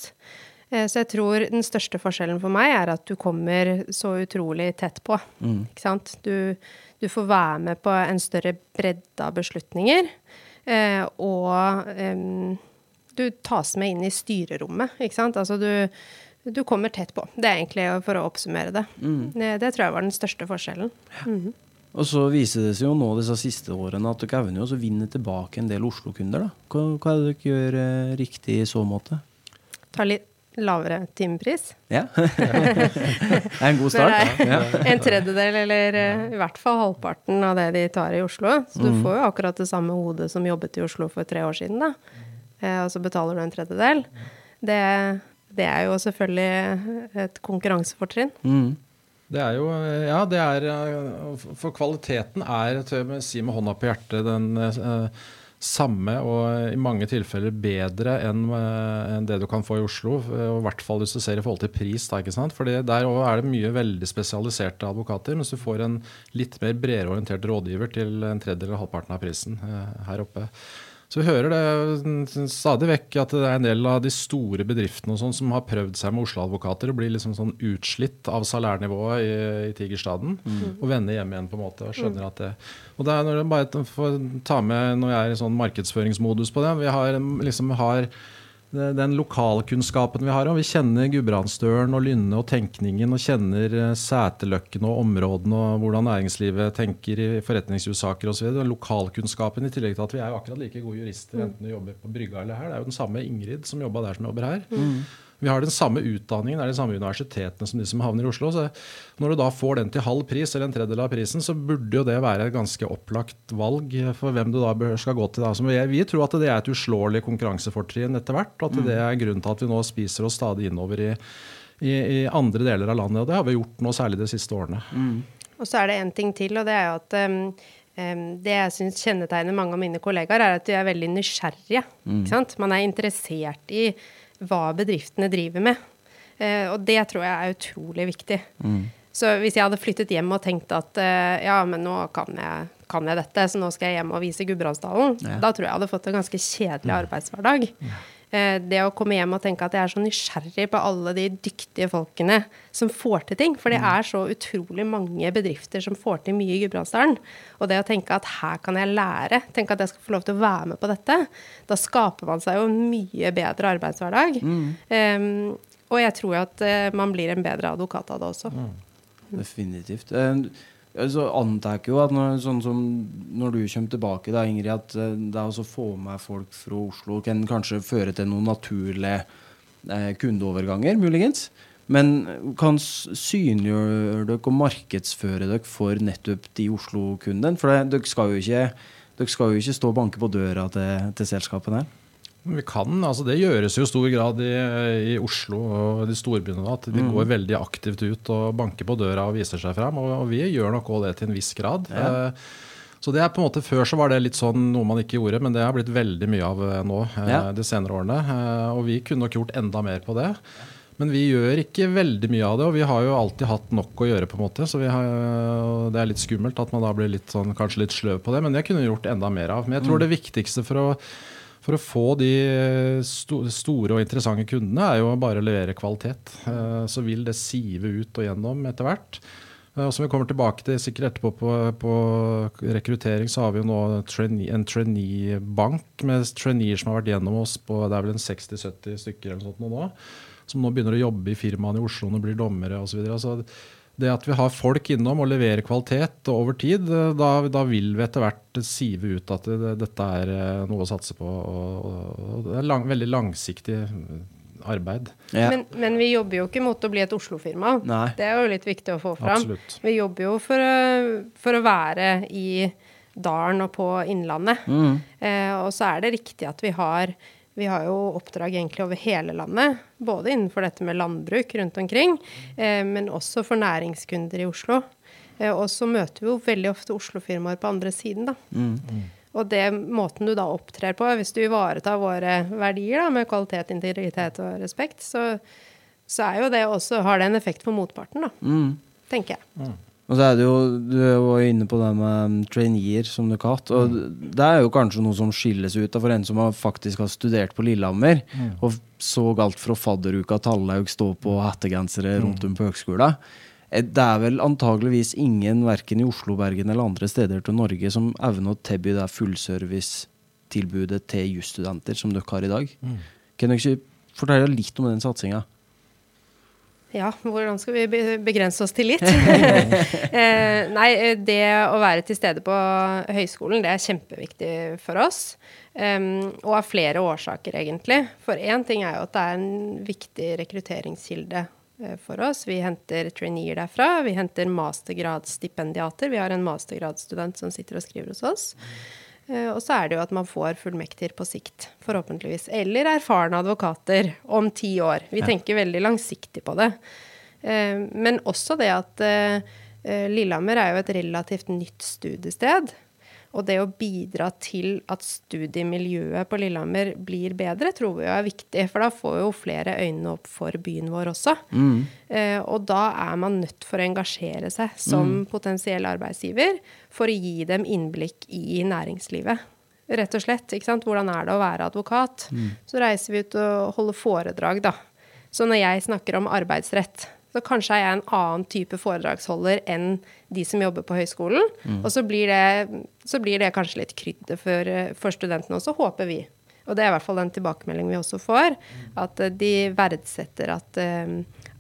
Eh, så jeg tror den største forskjellen for meg er at du kommer så utrolig tett på. Mm. Ikke sant? Du, du, får være med på en større bredde av beslutninger. Eh, og du tas med inn i styrerommet, ikke sant. Altså du, du, kommer tett på. Det er egentlig for å oppsummere det. Mm. det. Det, tror jeg var den største forskjellen. Mm. Og så viser det seg jo nå disse siste årene at dere evner å vinne tilbake en del Oslo-kunder. Hva, hva er det dere gjør eh, riktig i så måte? Ta litt lavere timepris. Ja. det er en god start. Det er en tredjedel, eller eh, i hvert fall halvparten av det de tar i Oslo. Så du mm. får jo akkurat det samme hodet som jobbet i Oslo for tre år siden, da. Eh, og så betaler du en tredjedel. Det, det er jo selvfølgelig et konkurransefortrinn. Mm. Det er jo Ja, det er eh, For kvaliteten er, tør jeg si med hånda på hjertet, den samme og i mange tilfeller bedre enn, eh, enn det du kan få i Oslo. Og I hvert fall hvis du ser i forhold til pris. Da, ikke sant? Fordi Der er det mye veldig spesialiserte advokater, mens du får en litt mer bredere orientert rådgiver til en tredjedel eller halvparten av prisen eh, her oppe. Så vi hører det stadig vekk at det er en del av de store bedriftene sånn som har prøvd seg med Oslo-advokater og blir liksom sånn utslitt av salærnivået i, i Tigerstaden. Mm. Og vender hjem igjen, på en måte. Og skjønner mm. at det Og det er når bare ta med når jeg er i sånn markedsføringsmodus på det. Vi har, liksom, har den lokalkunnskapen vi har. Og vi kjenner Gudbrandsdølen og Lynne og tenkningen, og kjenner eh, seterløkken og områdene og hvordan næringslivet tenker i forretningshussaker osv. Lokalkunnskapen i tillegg til at vi er akkurat like gode jurister enten vi jobber på brygga eller her. Det er jo den samme Ingrid som jobba der som jobber her. Vi har den samme utdanningen, er de samme universitetene som de som havner i Oslo. Så når du da får den til halv pris, eller en tredjedel av prisen, så burde jo det være et ganske opplagt valg for hvem du da skal gå til. Vi, vi tror at det er et uslåelig konkurransefortrinn etter hvert, og at det er grunnen til at vi nå spiser oss stadig innover i, i, i andre deler av landet. Og det har vi gjort nå særlig de siste årene. Og så er det en ting til, og det er jo at um, um, det jeg syns kjennetegner mange av mine kollegaer, er at de er veldig nysgjerrige. Ikke sant? Man er interessert i hva bedriftene driver med. Eh, og det tror jeg er utrolig viktig. Så hvis jeg hadde flyttet hjem og tenkt at eh, ja, men nå kan jeg, kan jeg dette, så nå skal jeg hjem og vise Gudbrandsdalen, Ja. da tror jeg jeg hadde fått en ganske kjedelig arbeidshverdag. Eh, det å komme hjem og tenke at jeg er så nysgjerrig på alle de dyktige folkene som får til ting. For det er så utrolig mange bedrifter som får til mye i Gudbrandsdalen. Og det å tenke at her kan jeg lære, tenke at jeg skal få lov til å være med på dette, da skaper man seg jo en mye bedre arbeidshverdag. Eh, og jeg tror at eh, man blir en bedre advokat av det også. Definitivt. Eh, Så antar jeg jo at når, sånn som når du kommer tilbake, da, Ingrid, at eh, det å få med folk fra Oslo kan kanskje føre til noen naturlige eh, kundeoverganger, muligens. Men kan synliggjøre dere og markedsføre dere for nettopp de Oslo-kundene? For dere, skal skal jo ikke stå og banke på døra til, til selskapene her. Vi kan, altså Det gjøres jo i stor grad i, i Oslo og de storbyene. At de går veldig aktivt ut og banker på døra og viser seg fram. Og, og vi gjør nok òg det til en viss grad. Ja. Eh, så det er på en måte Før så var det litt sånn noe man ikke gjorde, men det har blitt veldig mye av eh, nå eh, Ja. de senere årene. Og vi kunne nok gjort enda mer på det. Men vi gjør ikke veldig mye av det, og vi har jo alltid hatt nok å gjøre. på en måte, så vi har, Det er litt skummelt at man da blir litt sånn, kanskje litt sløv på det, men det kunne vi gjort enda mer av. Men jeg tror det viktigste for å for å få de store og interessante kundene er jo bare å levere kvalitet. Eh, Så vil det sive ut og gjennom etter hvert. Eh, Og som vi kommer tilbake til sikkert etterpå på, på rekruttering, så har vi jo nå en trainee-bank med traineer som har vært gjennom oss på det er vel en 60-70 stykker eller noe sånt nå, som nå begynner å jobbe i firmaene i Oslo og blir dommere osv. Det at vi har folk innom og leverer kvalitet over tid, da, da vil vi etter hvert sive ut at det, dette er eh, noe å satse på. Og, og, det er lang, veldig langsiktig arbeid. Ja. Men, men vi jobber jo ikke mot å bli et Oslo-firma. Det er jo litt viktig å få fram. Absolutt. Vi jobber jo for å, for å være i dalen og på Innlandet. Mm. Eh, og så er det riktig at vi har vi har jo oppdrag egentlig over hele landet, både innenfor dette med landbruk rundt omkring, eh, men også for næringskunder i Oslo. Eh, og så møter vi jo veldig ofte Oslo-firmaer på andre siden, da. Mm. Og det måten du da opptrer på, hvis du ivaretar våre verdier da, med kvalitet, integritet og respekt, så, så er jo det også, har det en effekt på motparten, da, Mm. tenker jeg. Og så er det jo, Du er jo inne på det med traineer, som du har hatt. Og det er jo kanskje noe som skilles ut for en som har faktisk har studert på Lillehammer, og så alt fra fadderuka Tallaug stå på hettegensere rundt om på høgskolen. Eh, Det er vel antageligvis ingen, verken i Oslo, Bergen eller andre steder til Norge, som evner å tilby det fullservice-tilbudet til jusstudenter som dere har i dag. Kan dere ikke fortelle litt om den satsinga? Ja, hvordan skal vi begrense oss til litt? eh, nei, eh, det å være til stede på høyskolen, det er kjempeviktig for oss. Um, og av flere årsaker, egentlig. For én ting er jo at det er en viktig rekrutteringskilde eh, for oss. Vi henter traineer derfra. Vi henter mastergradsstipendiater. Vi har en mastergradsstudent som sitter og skriver hos oss. Eh, Og så er det jo at man får fullmekter på sikt, forhåpentligvis. Eller erfarne advokater om ti år. Vi tenker veldig langsiktig på det. Eh, Men også det at eh, Lillehammer er jo et relativt nytt studiested. Og det å bidra til at studiemiljøet på Lillehammer blir bedre, tror vi jo er viktig. For da får jo flere øynene opp for byen vår også. Eh, og da er man nødt for å engasjere seg som potensiell arbeidsgiver for å gi dem innblikk i næringslivet. Rett og slett. ikke sant? Hvordan er det å være advokat? Så reiser vi ut og holder foredrag, da. Så når jeg snakker om arbeidsrett, så kanskje er jeg en annen type foredragsholder enn de som jobber på høyskolen. Og så blir, det, så blir det kanskje litt krydder for, for studentene, og så håper vi Og det er i hvert fall den tilbakemeldingen vi også får. At eh, de verdsetter at, eh,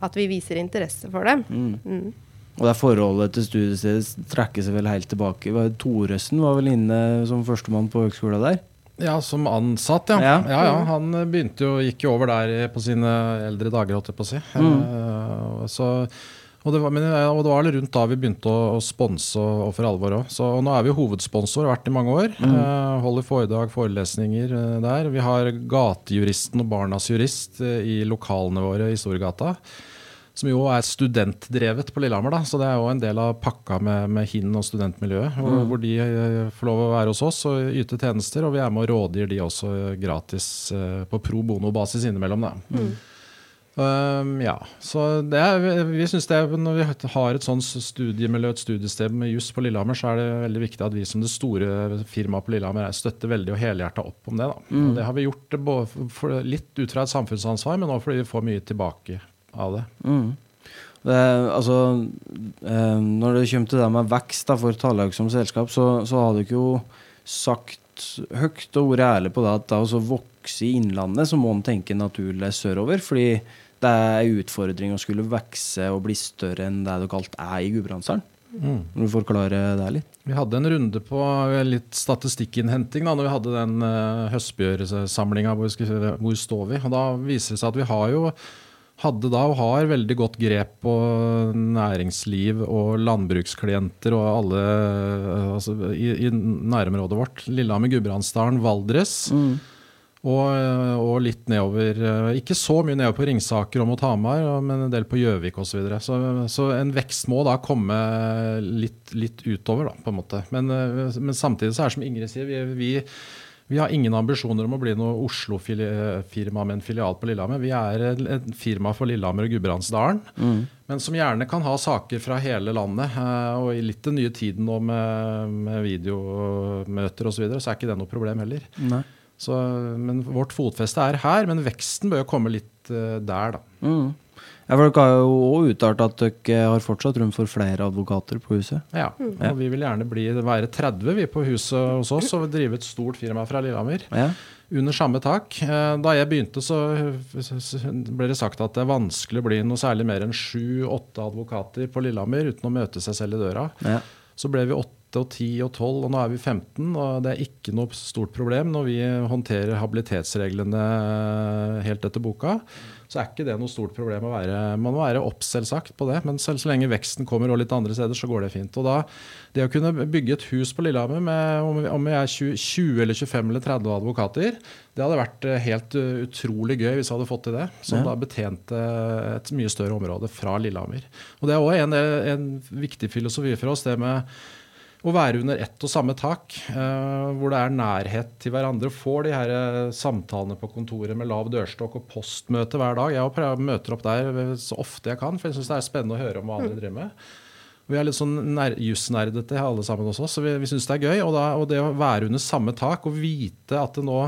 at vi viser interesse for dem. Mm. Og det forholdet til studiestedet trekker seg vel helt tilbake. Var- var vel inne som førstemann på høgskolen der? Ja, som ansatt, ja. Ja. ja. ja, Han begynte jo, gikk jo over der på sine eldre dager, holdt jeg på å si. Eh, så, og, det var, men, og det var rundt da vi begynte å, å sponse og, for alvor òg. Og nå er vi hovedsponsor, har vært i mange år. Eh, holder foredrag, forelesninger eh, der. Vi har Gatejuristen og Barnas jurist i lokalene våre i Storgata. Som jo er studentdrevet på Lillehammer, da. så det er jo en del av pakka med, med HIN og studentmiljøet. Hvor, hvor de eh, får lov å være hos oss og yte tjenester, og vi er med og rådgir de også eh, gratis eh, på pro bono-basis innimellom. Da. Um, ja, så det er, vi, synes det er, Når vi har et sånt studiemiljø, et studiested med juss på Lillehammer, så er det veldig viktig at vi som det store firmaet på Lillehammer er- støtter veldig og helhjerta opp om det. Da. Og det har vi gjort både for, litt ut fra et samfunnsansvar, men også fordi vi får mye tilbake av det. Mm. Det, altså, eh, når det kommer til det med vekst da, for Tallag som selskap, så, så har du ikke jo sagt høyt og vært ærlig på det at det å vokse i Innlandet, så må en tenke naturlig sørover. fordi det er en utfordring å skulle vokse og bli større enn det du kalt er i Gudbrandsdalen. Mm. Kan du forklare det litt? Vi hadde en runde på litt statistikkinnhenting da når vi hadde den uh, høstbjørnsamlinga hvor, vi skulle- hvor står vi. Og da viser det seg at vi har jo hadde da og har veldig godt grep på næringsliv og landbruksklienter og alle eh, altså, i, i nærområdet vårt. Lillehammer, Gudbrandsdalen, Valdres. Og, og litt nedover eh, Ikke så mye nedover på Ringsaker og mot Hamar, men en del på Gjøvik osv. Så, videre. så Så en vekst må da komme litt, litt utover, da, på en måte. Men, eh, men samtidig så er det som Ingrid sier, vi, vi, vi har ingen ambisjoner om å bli noe Oslo-firma med en filial på Lillehammer. Vi er et firma for Lillehammer og Gudbrandsdalen. Men som gjerne kan ha saker fra hele landet. eh, Og i litt den nye tiden nå med, med videomøter osv., så, videre, så er ikke det noe problem heller. Nei. Så, men vårt fotfeste er her, men veksten bør jo komme litt eh, der, da. Mm. Ja, for Dere har jo òg uttalt at dere har fortsatt rom for flere advokater på huset. Ja, og vi vil gjerne bli, være 30 vi på huset hos oss og drive et stort firma fra Lillehammer. Ja. Under samme tak. Eh, Da jeg begynte, så ble det sagt at det er vanskelig å bli noe særlig mer enn sju-åtte advokater på Lillehammer uten å møte seg selv i døra. Ja. Så ble vi 8 og 10 og 12, og nå er vi 15. Og det er ikke noe stort problem når vi håndterer habilitetsreglene helt etter boka. Så er ikke det noe stort problem å være Man må være opp, selvsagt på det, men selv så lenge veksten kommer og litt andre steder, så går det fint. Og da, det å kunne bygge et hus på Lillehammer med om vi- er 20, 20 eller 25 eller 30 advokater, det hadde vært eh, helt uh, utrolig gøy hvis vi hadde fått til det. Som Ja. da betjente et mye større område fra Lillehammer. Og det er òg en, en viktig filosofi for oss, det med å være under ett og samme tak, eh, hvor det er nærhet til hverandre. Får de her eh, samtalene på kontoret med lav dørstokk og postmøte hver dag. Jeg møter opp der så ofte jeg kan, for jeg syns det er spennende å høre om hva andre driver med. Vi er litt sånn jusnerdete alle sammen oss, så vi, vi syns det er gøy. Og, da, og det å være under samme tak og vite at det nå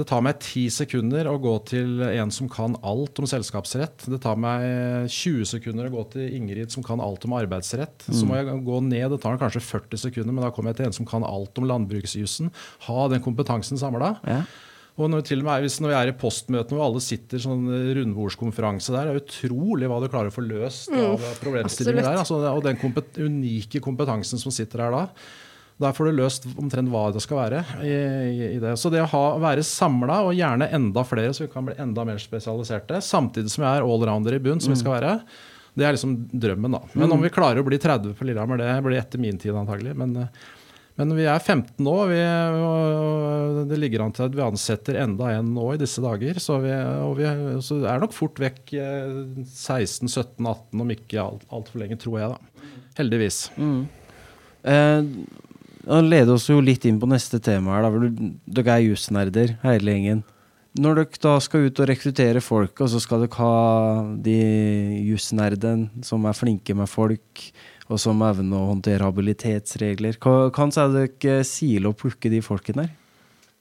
det tar meg ti sekunder å gå til en som kan alt om selskapsrett. Det tar meg 20 sekunder å gå til Ingrid som kan alt om arbeidsrett. Så må jeg gå ned, det tar kanskje 40 sekunder, men da kommer jeg til en som kan alt om landbruksjussen. Ha den kompetansen samla. Ja. Og når, til og med, hvis når vi er i postmøtene hvor alle sitter sånn rundbordskonferanse der, det er utrolig hva du klarer å få løst av problemstillinger der. Altså, og den kompet unike kompetansen som sitter her da. Der får du løst omtrent hva det skal være. I, i, det. Så det å ha, være samla, og gjerne enda flere, så vi kan bli enda mer spesialiserte, samtidig som vi er allrounder i bunn, som vi skal være, det er liksom drømmen, da. Men om vi klarer å bli 30 på Lillehammer, det blir etter min tid antagelig. Men, eh, men vi er 15 nå, vi, og det ligger an til at vi ansetter enda en nå i disse dager. Så, vi, og vi, så er nok fort vekk eh, 16-17-18, om ikke altfor alt lenge, tror jeg, da. Heldigvis. Mm. Eh, det leder oss jo litt inn på neste tema her. Da. Dere er jusnerder, hele gjengen. Når dere da skal ut og rekruttere folk, og så skal dere ha de jusnerdene som er flinke med folk, og som evner å håndtere habilitetsregler, hva kan så dere sile og plukke de folkene der?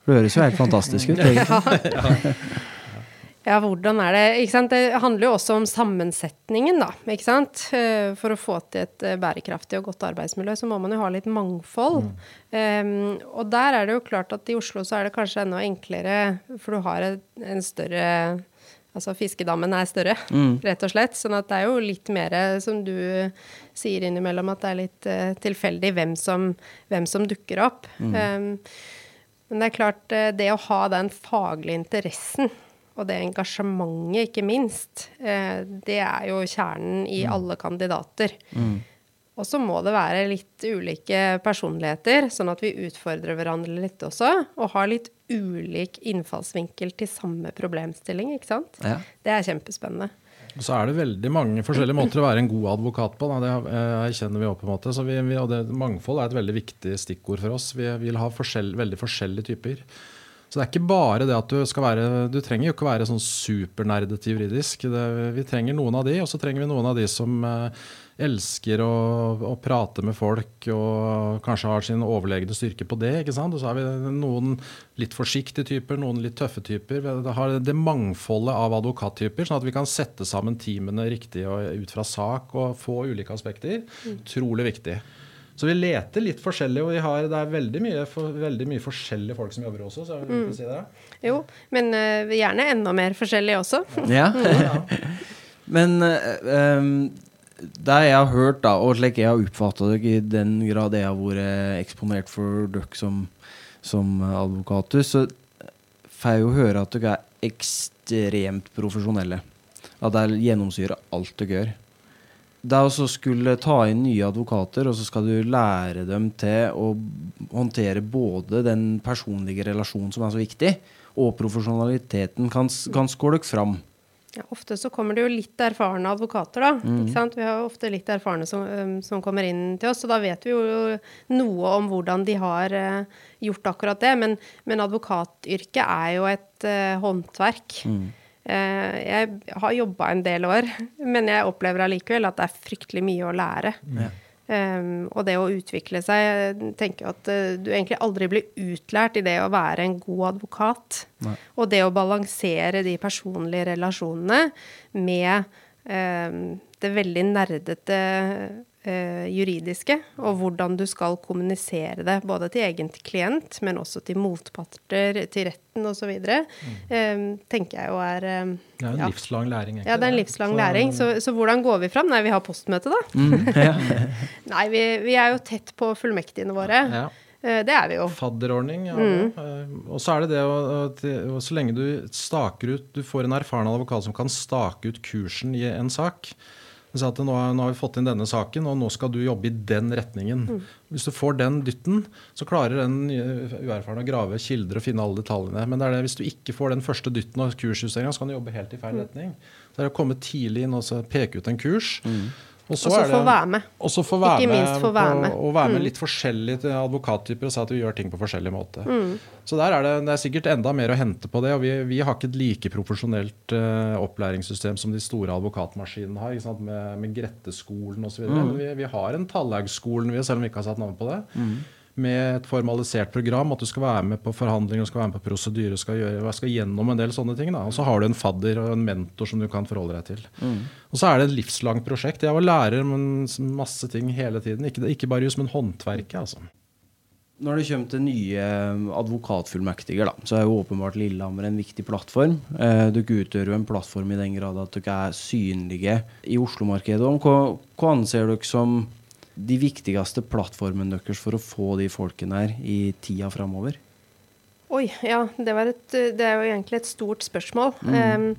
Det høres jo helt fantastisk ut, egentlig. Ja, hvordan er det? Ikke sant? Det handler jo også om sammensetningen, da. Ikke sant? Eh, For å få til et eh, bærekraftig og godt arbeidsmiljø, så må man jo ha litt mangfold. Um, og der er det jo klart at i Oslo så er det kanskje enda enklere, for du har en, større Altså fiskedammen er større, rett og slett. Sånn at det er jo litt mer, som du sier innimellom, at det er litt uh, tilfeldig hvem som, hvem som dukker opp. Um, men det er klart, det å ha den faglige interessen, og det engasjementet, ikke minst, eh, det er jo kjernen i alle kandidater. Og så må det være litt ulike personligheter, sånn at vi utfordrer hverandre litt også, og har litt ulik innfallsvinkel til samme problemstilling, ikke sant? Ja. Det er kjempespennende. Og Så er det veldig mange forskjellige måter å være en god advokat på. Da. Det eh, erkjenner vi også på en måte. Så vi, vi, og det, mangfold er et veldig viktig stikkord for oss. Vi vil ha forskjell, veldig forskjellige typer. Så det er ikke bare det at du skal være Du trenger jo ikke være sånn supernerdete juridisk. Det, vi trenger noen av de, og så trenger vi noen av de som eh, elsker å, å prate med folk og kanskje har sin overlegne styrke på det. ikke sant? Og så har vi noen litt forsiktige typer, noen litt tøffe typer. Vi har det mangfoldet av advokattyper, sånn at vi kan sette sammen teamene riktig og ut fra sak og få ulike aspekter. Utrolig viktig. Så vi leter litt forskjellig, og vi har, det er veldig mye, for, veldig mye forskjellige folk som jobber også. så Jeg vil mm. si det. Jo, men uh, gjerne enda mer forskjellig også. Ja. Men uh, det jeg har hørt, da, og slik jeg har oppfatta dere, i den grad jeg har vært eksponert for dere som, som advokater, så får jeg jo høre at dere er ekstremt profesjonelle. At det gjennomsyrer alt dere gjør. Det er også skulle ta inn nye advokater, og så skal du lære dem til å håndtere både den personlige relasjonen som er så viktig, og profesjonaliteten. Kan, kan skåle fram? Ja, ofte så kommer det jo litt erfarne advokater, da. Ikke sant? Vi har jo ofte litt erfarne som, som kommer inn til oss, og da vet vi jo noe om hvordan de har eh, gjort akkurat det. Men, men advokatyrket er jo et uh, håndverk. Eh, jeg har jobba en del år, men jeg opplever allikevel at det er fryktelig mye å lære. Um, og det å utvikle seg Jeg tenker at eh, du egentlig aldri blir utlært i det å være en god advokat. Og det å balansere de personlige relasjonene med um, det veldig nerdete eh, juridiske, og hvordan du skal kommunisere det både til egen klient, men også til motparter, til retten osv., um, tenker jeg jo er um, Det er en ja. livslang læring. egentlig, Ja, det er en livslang Så- læring. Så, så hvordan går vi fram? Nei, vi har postmøte, da. Nei, vi, vi er jo tett på fullmektigene våre. Ja. Eh, Det er vi jo. Fadderordning. Ja, Mm. Eh, Og så er det det at Så lenge du staker ut Du får en erfaren advokat som kan stake ut kursen i en sak. Så at nå, har- nå har vi fått inn denne saken, og nå skal du jobbe i den retningen. Mm. Hvis du får den dytten, så klarer den nye- uerfarne å grave kilder og finne alle detaljene. Men det er det, hvis du ikke får den første dytten og kursjusteringa, så kan du jobbe helt i feil Mm. retning. Så det er å komme tidlig inn og peke ut en kurs. Og Og så få være med. og så få være Ikke minst få være med. Mm. og være med litt forskjellige advokattyper og si at vi gjør ting på forskjellig måte. Mm. Så der er det, det er sikkert enda mer å hente på det. og Vi, vi har ikke et like profesjonelt uh, opplæringssystem som de store advokatmaskinene har, med, med Gretteskolen osv. Mm. Men vi, vi har en Tallhaugskolen, vi, selv om vi ikke har satt navn på det. Med et formalisert program, at du skal være med på forhandlinger, du skal være med på prosedyrer, skal, gjøre, skal gjennom en del sånne ting. Da. Og så har du en fadder og en mentor som du kan forholde deg til. Og så er det et livslangt prosjekt. Jeg var lærer men masse ting hele tiden. Ikke, ikke bare jus, men håndverket, altså. Når det kommer til nye advokatfullmektiger, da, så er jo åpenbart Lillehammer en viktig plattform. Eh, dere utgjør jo en plattform i den grad at dere er synlige i Oslo-markedet. Hva, hva anser dere som de viktigste plattformene deres for å få de folkene her i tida framover? Oi, ja, det, var et, det er jo egentlig et stort spørsmål. Um,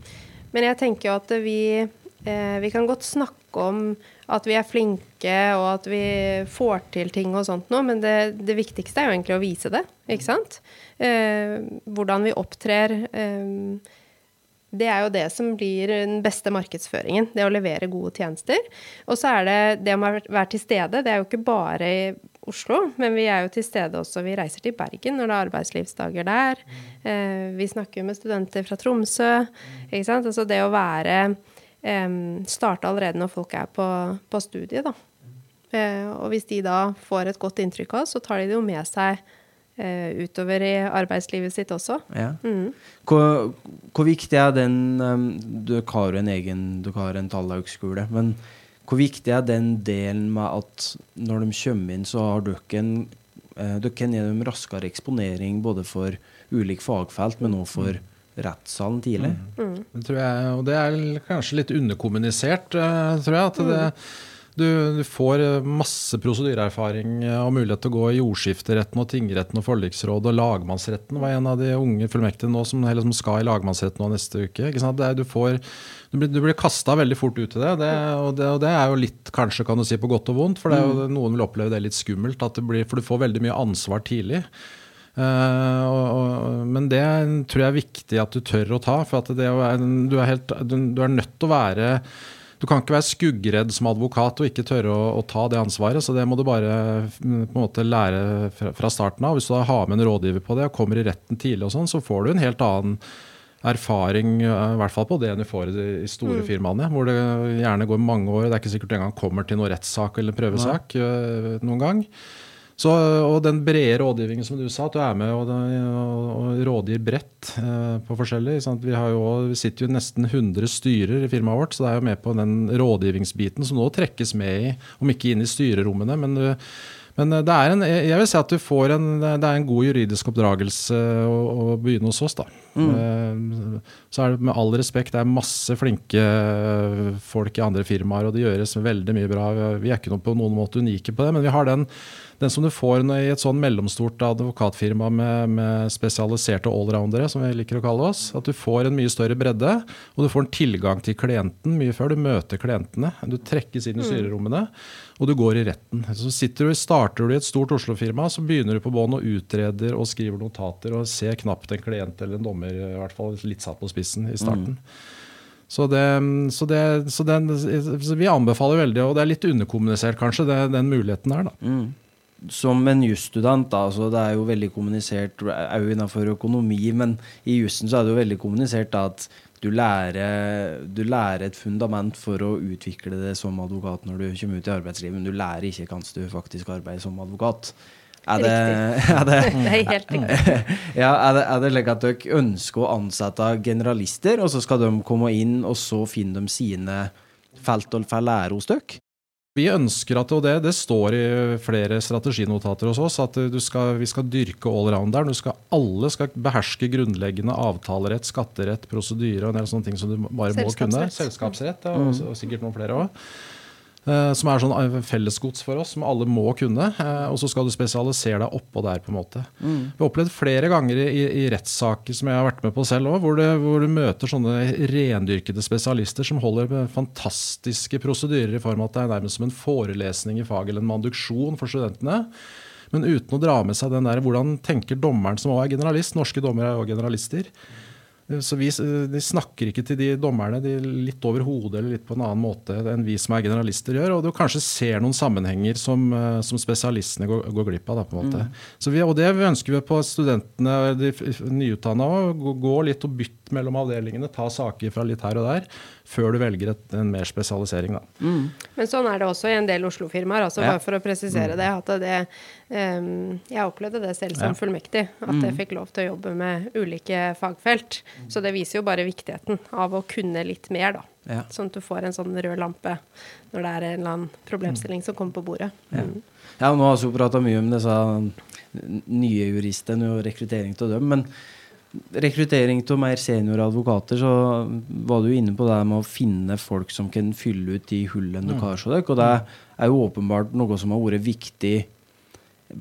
men jeg tenker jo at vi, eh, vi kan godt snakke om at vi er flinke, og at vi får til ting og sånt noe, men det, det viktigste er jo egentlig å vise det, ikke sant? Eh, hvordan vi opptrer. eh, det er jo det som blir den beste markedsføringen. Det å levere gode tjenester. Og så er det det å være til stede. Det er jo ikke bare i Oslo, men vi er jo til stede også. Vi reiser til Bergen når det er arbeidslivsdager der. Eh, vi snakker med studenter fra Tromsø. Ikke sant? Altså det å være Starte allerede når folk er på, på studiet, da. Eh, og hvis de da får et godt inntrykk av oss, så tar de det jo med seg utover i arbeidslivet sitt også. Ja. Mm. Hvor, hvor viktig er den um, Dere har jo en egen dere har en tallhøgskole, men hvor viktig er den delen med at når de kommer inn, så har dere en eh, dere kan gi dem raskere eksponering både for ulik fagfelt, men også for rettssalen tidlig? Mm. Det tror jeg, og det er kanskje litt underkommunisert, eh, tror jeg. At det, du, du får eh, masse prosedyreerfaring eh, og mulighet til å gå i jordskifteretten og tingretten og forliksrådet og lagmannsretten var en av de unge fullmektige nå som, som skal i lagmannsretten nå neste uke. Er, du, får, du blir, du blir kasta veldig fort ut i det, det, og det. Og det er jo litt kanskje kan du si på godt og vondt, for det jo, noen vil oppleve det litt skummelt. Blir, for du får veldig mye ansvar tidlig. Uh, og, og, men det tror jeg er viktig at du tør å ta. For at det du, er helt, du, du er nødt til å være Du kan ikke være skuggredd som advokat og ikke tørre å, å ta det ansvaret. Så det må du bare mm, på en måte lære fra, fra starten av. Hvis du da har med en rådgiver på det og kommer i retten tidlig, og sånn, så får du en helt annen erfaring, i hvert fall på det enn du får i de store store firmaene, hvor det gjerne går mange år. Det er ikke sikkert du engang kommer til noen rettssak eller prøvesak Nei. noen gang. Så, og den brede rådgivningen som du sa, at du er med og, og, og rådgir bredt eh, på forskjellig. Vi, jo, vi sitter jo nesten 100 styrer i firmaet vårt, så det er jo med på den rådgivningsbiten som nå trekkes med i, om ikke inn i styrerommene. men du, men det er en, jeg vil si at du får en, det er en god juridisk oppdragelse å, å begynne hos oss. da. Mm. Så er det med all respekt, det er masse flinke folk i andre firmaer, og det gjøres veldig mye bra. Vi er ikke noe på noen måte unike på det, men vi har den, den som du får i et sånn mellomstort advokatfirma med, med spesialiserte allroundere, som vi liker å kalle oss. At du får en mye større bredde, og du får en tilgang til klienten mye før du møter klientene. Du trekkes inn i styrerommene, og du går i retten. Så sitter du, starter du i et stort Oslo-firma, så begynner du på bånn og utreder og skriver notater og ser knapt en klient eller en dommer, i hvert fall litt satt på spissen i starten. Så, det, så, det, så, den, så vi anbefaler veldig, og det er litt underkommunisert kanskje, det, den muligheten her. da. Som en jusstudent, altså, det er jo veldig kommunisert òg innenfor økonomi, men i jussen så er det jo veldig kommunisert da, at du lærer, du lærer et fundament for å utvikle det som advokat når du kommer ut i arbeidslivet, men du lærer ikke hvordan du faktisk arbeider som advokat. Er det, er det, Det er helt riktig. ja, er det, er det like at dere ønsker å ansette generalister, og så skal de komme inn, og så finner de sine felt og får lære hos dere? Vi ønsker at, og det, det står i flere strateginotater hos oss, at du skal, vi skal dyrke allrounderen. Skal, alle skal beherske grunnleggende avtalerett, skatterett, prosedyre og en del sånne ting som du bare må kunne. Selskapsrett. Selskapsrett, ja, og, og sikkert noen flere òg. Som er sånn eh, fellesgods for oss, som alle må kunne. eh, og så skal du spesialisere deg oppå der, på en måte. Vi har opplevd flere ganger i, i, rettssaker som jeg har vært med på selv òg, hvor, hvor du møter sånne rendyrkede spesialister som holder fantastiske prosedyrer i form av at det er nærmest som en forelesning i faget eller en manduksjon for studentene. Men uten å dra med seg den der hvordan tenker dommeren som også er generalist. Norske dommere er jo generalister. Så vi, de snakker ikke til de dommerne de litt over hodet eller litt på en annen måte enn vi som er generalister gjør. Og du kanskje ser noen sammenhenger som, eh, som spesialistene går, går glipp av. Da, på en måte. Så vi, og det ønsker vi på studentene, de nyutdanna òg. Gå, gå litt og bytte mellom avdelingene. Ta saker fra litt her og der. Før du velger et, en mer spesialisering. Da. Men sånn er det også i en del Oslo-firmaer. Altså Ja. bare for å presisere det. At det um, Jeg opplevde det selv som Ja. fullmektig. At jeg fikk lov til å jobbe med ulike fagfelt. Så det viser jo bare viktigheten av å kunne litt mer, da. Ja. Sånn at du får en sånn rød lampe når det er en eller annen problemstilling som kommer på bordet. Ja. Mm. Ja, nå har vi jo prata mye om disse nye juristene og rekruttering av dem, men rekruttering av mer senioradvokater, så var du inne på det med å finne folk som kan fylle ut de hullene du har hos dere. Og det er jo åpenbart noe som har vært viktig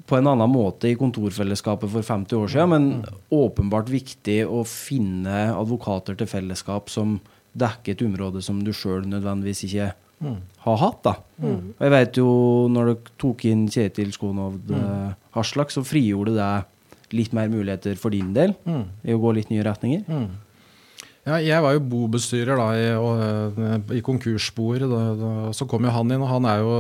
på en annen måte i kontorfellesskapet for 50 år siden, men åpenbart viktig å finne advokater til fellesskap som dekker et område som du sjøl nødvendigvis ikke har hatt. da. Og jeg vet jo, når dere tok inn Kjetil Skonhovd mm. Haslak, så frigjorde det litt mer muligheter for din del i å gå litt nye retninger. Ja, jeg var jo bobestyrer da, i, og, eh, i da, så kom jo han inn, og han er jo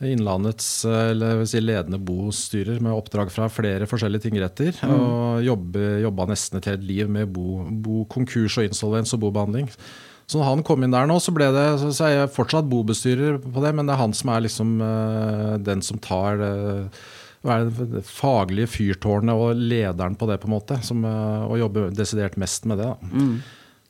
Innlandets eh, si, ledende bostyrer med oppdrag fra flere forskjellige tingretter. Og jobbe, jobba nesten et helt liv med bo, bo, konkurs og insolvens og bobehandling. Så når han kom inn der nå, så, ble det, så, så er jeg fortsatt bobestyrer på det, men det er han som er liksom eh, den som tar det, være faglige fyrtårnet og lederen på det, på en måte. Som, eh, og jobbe desidert mest med det. Da.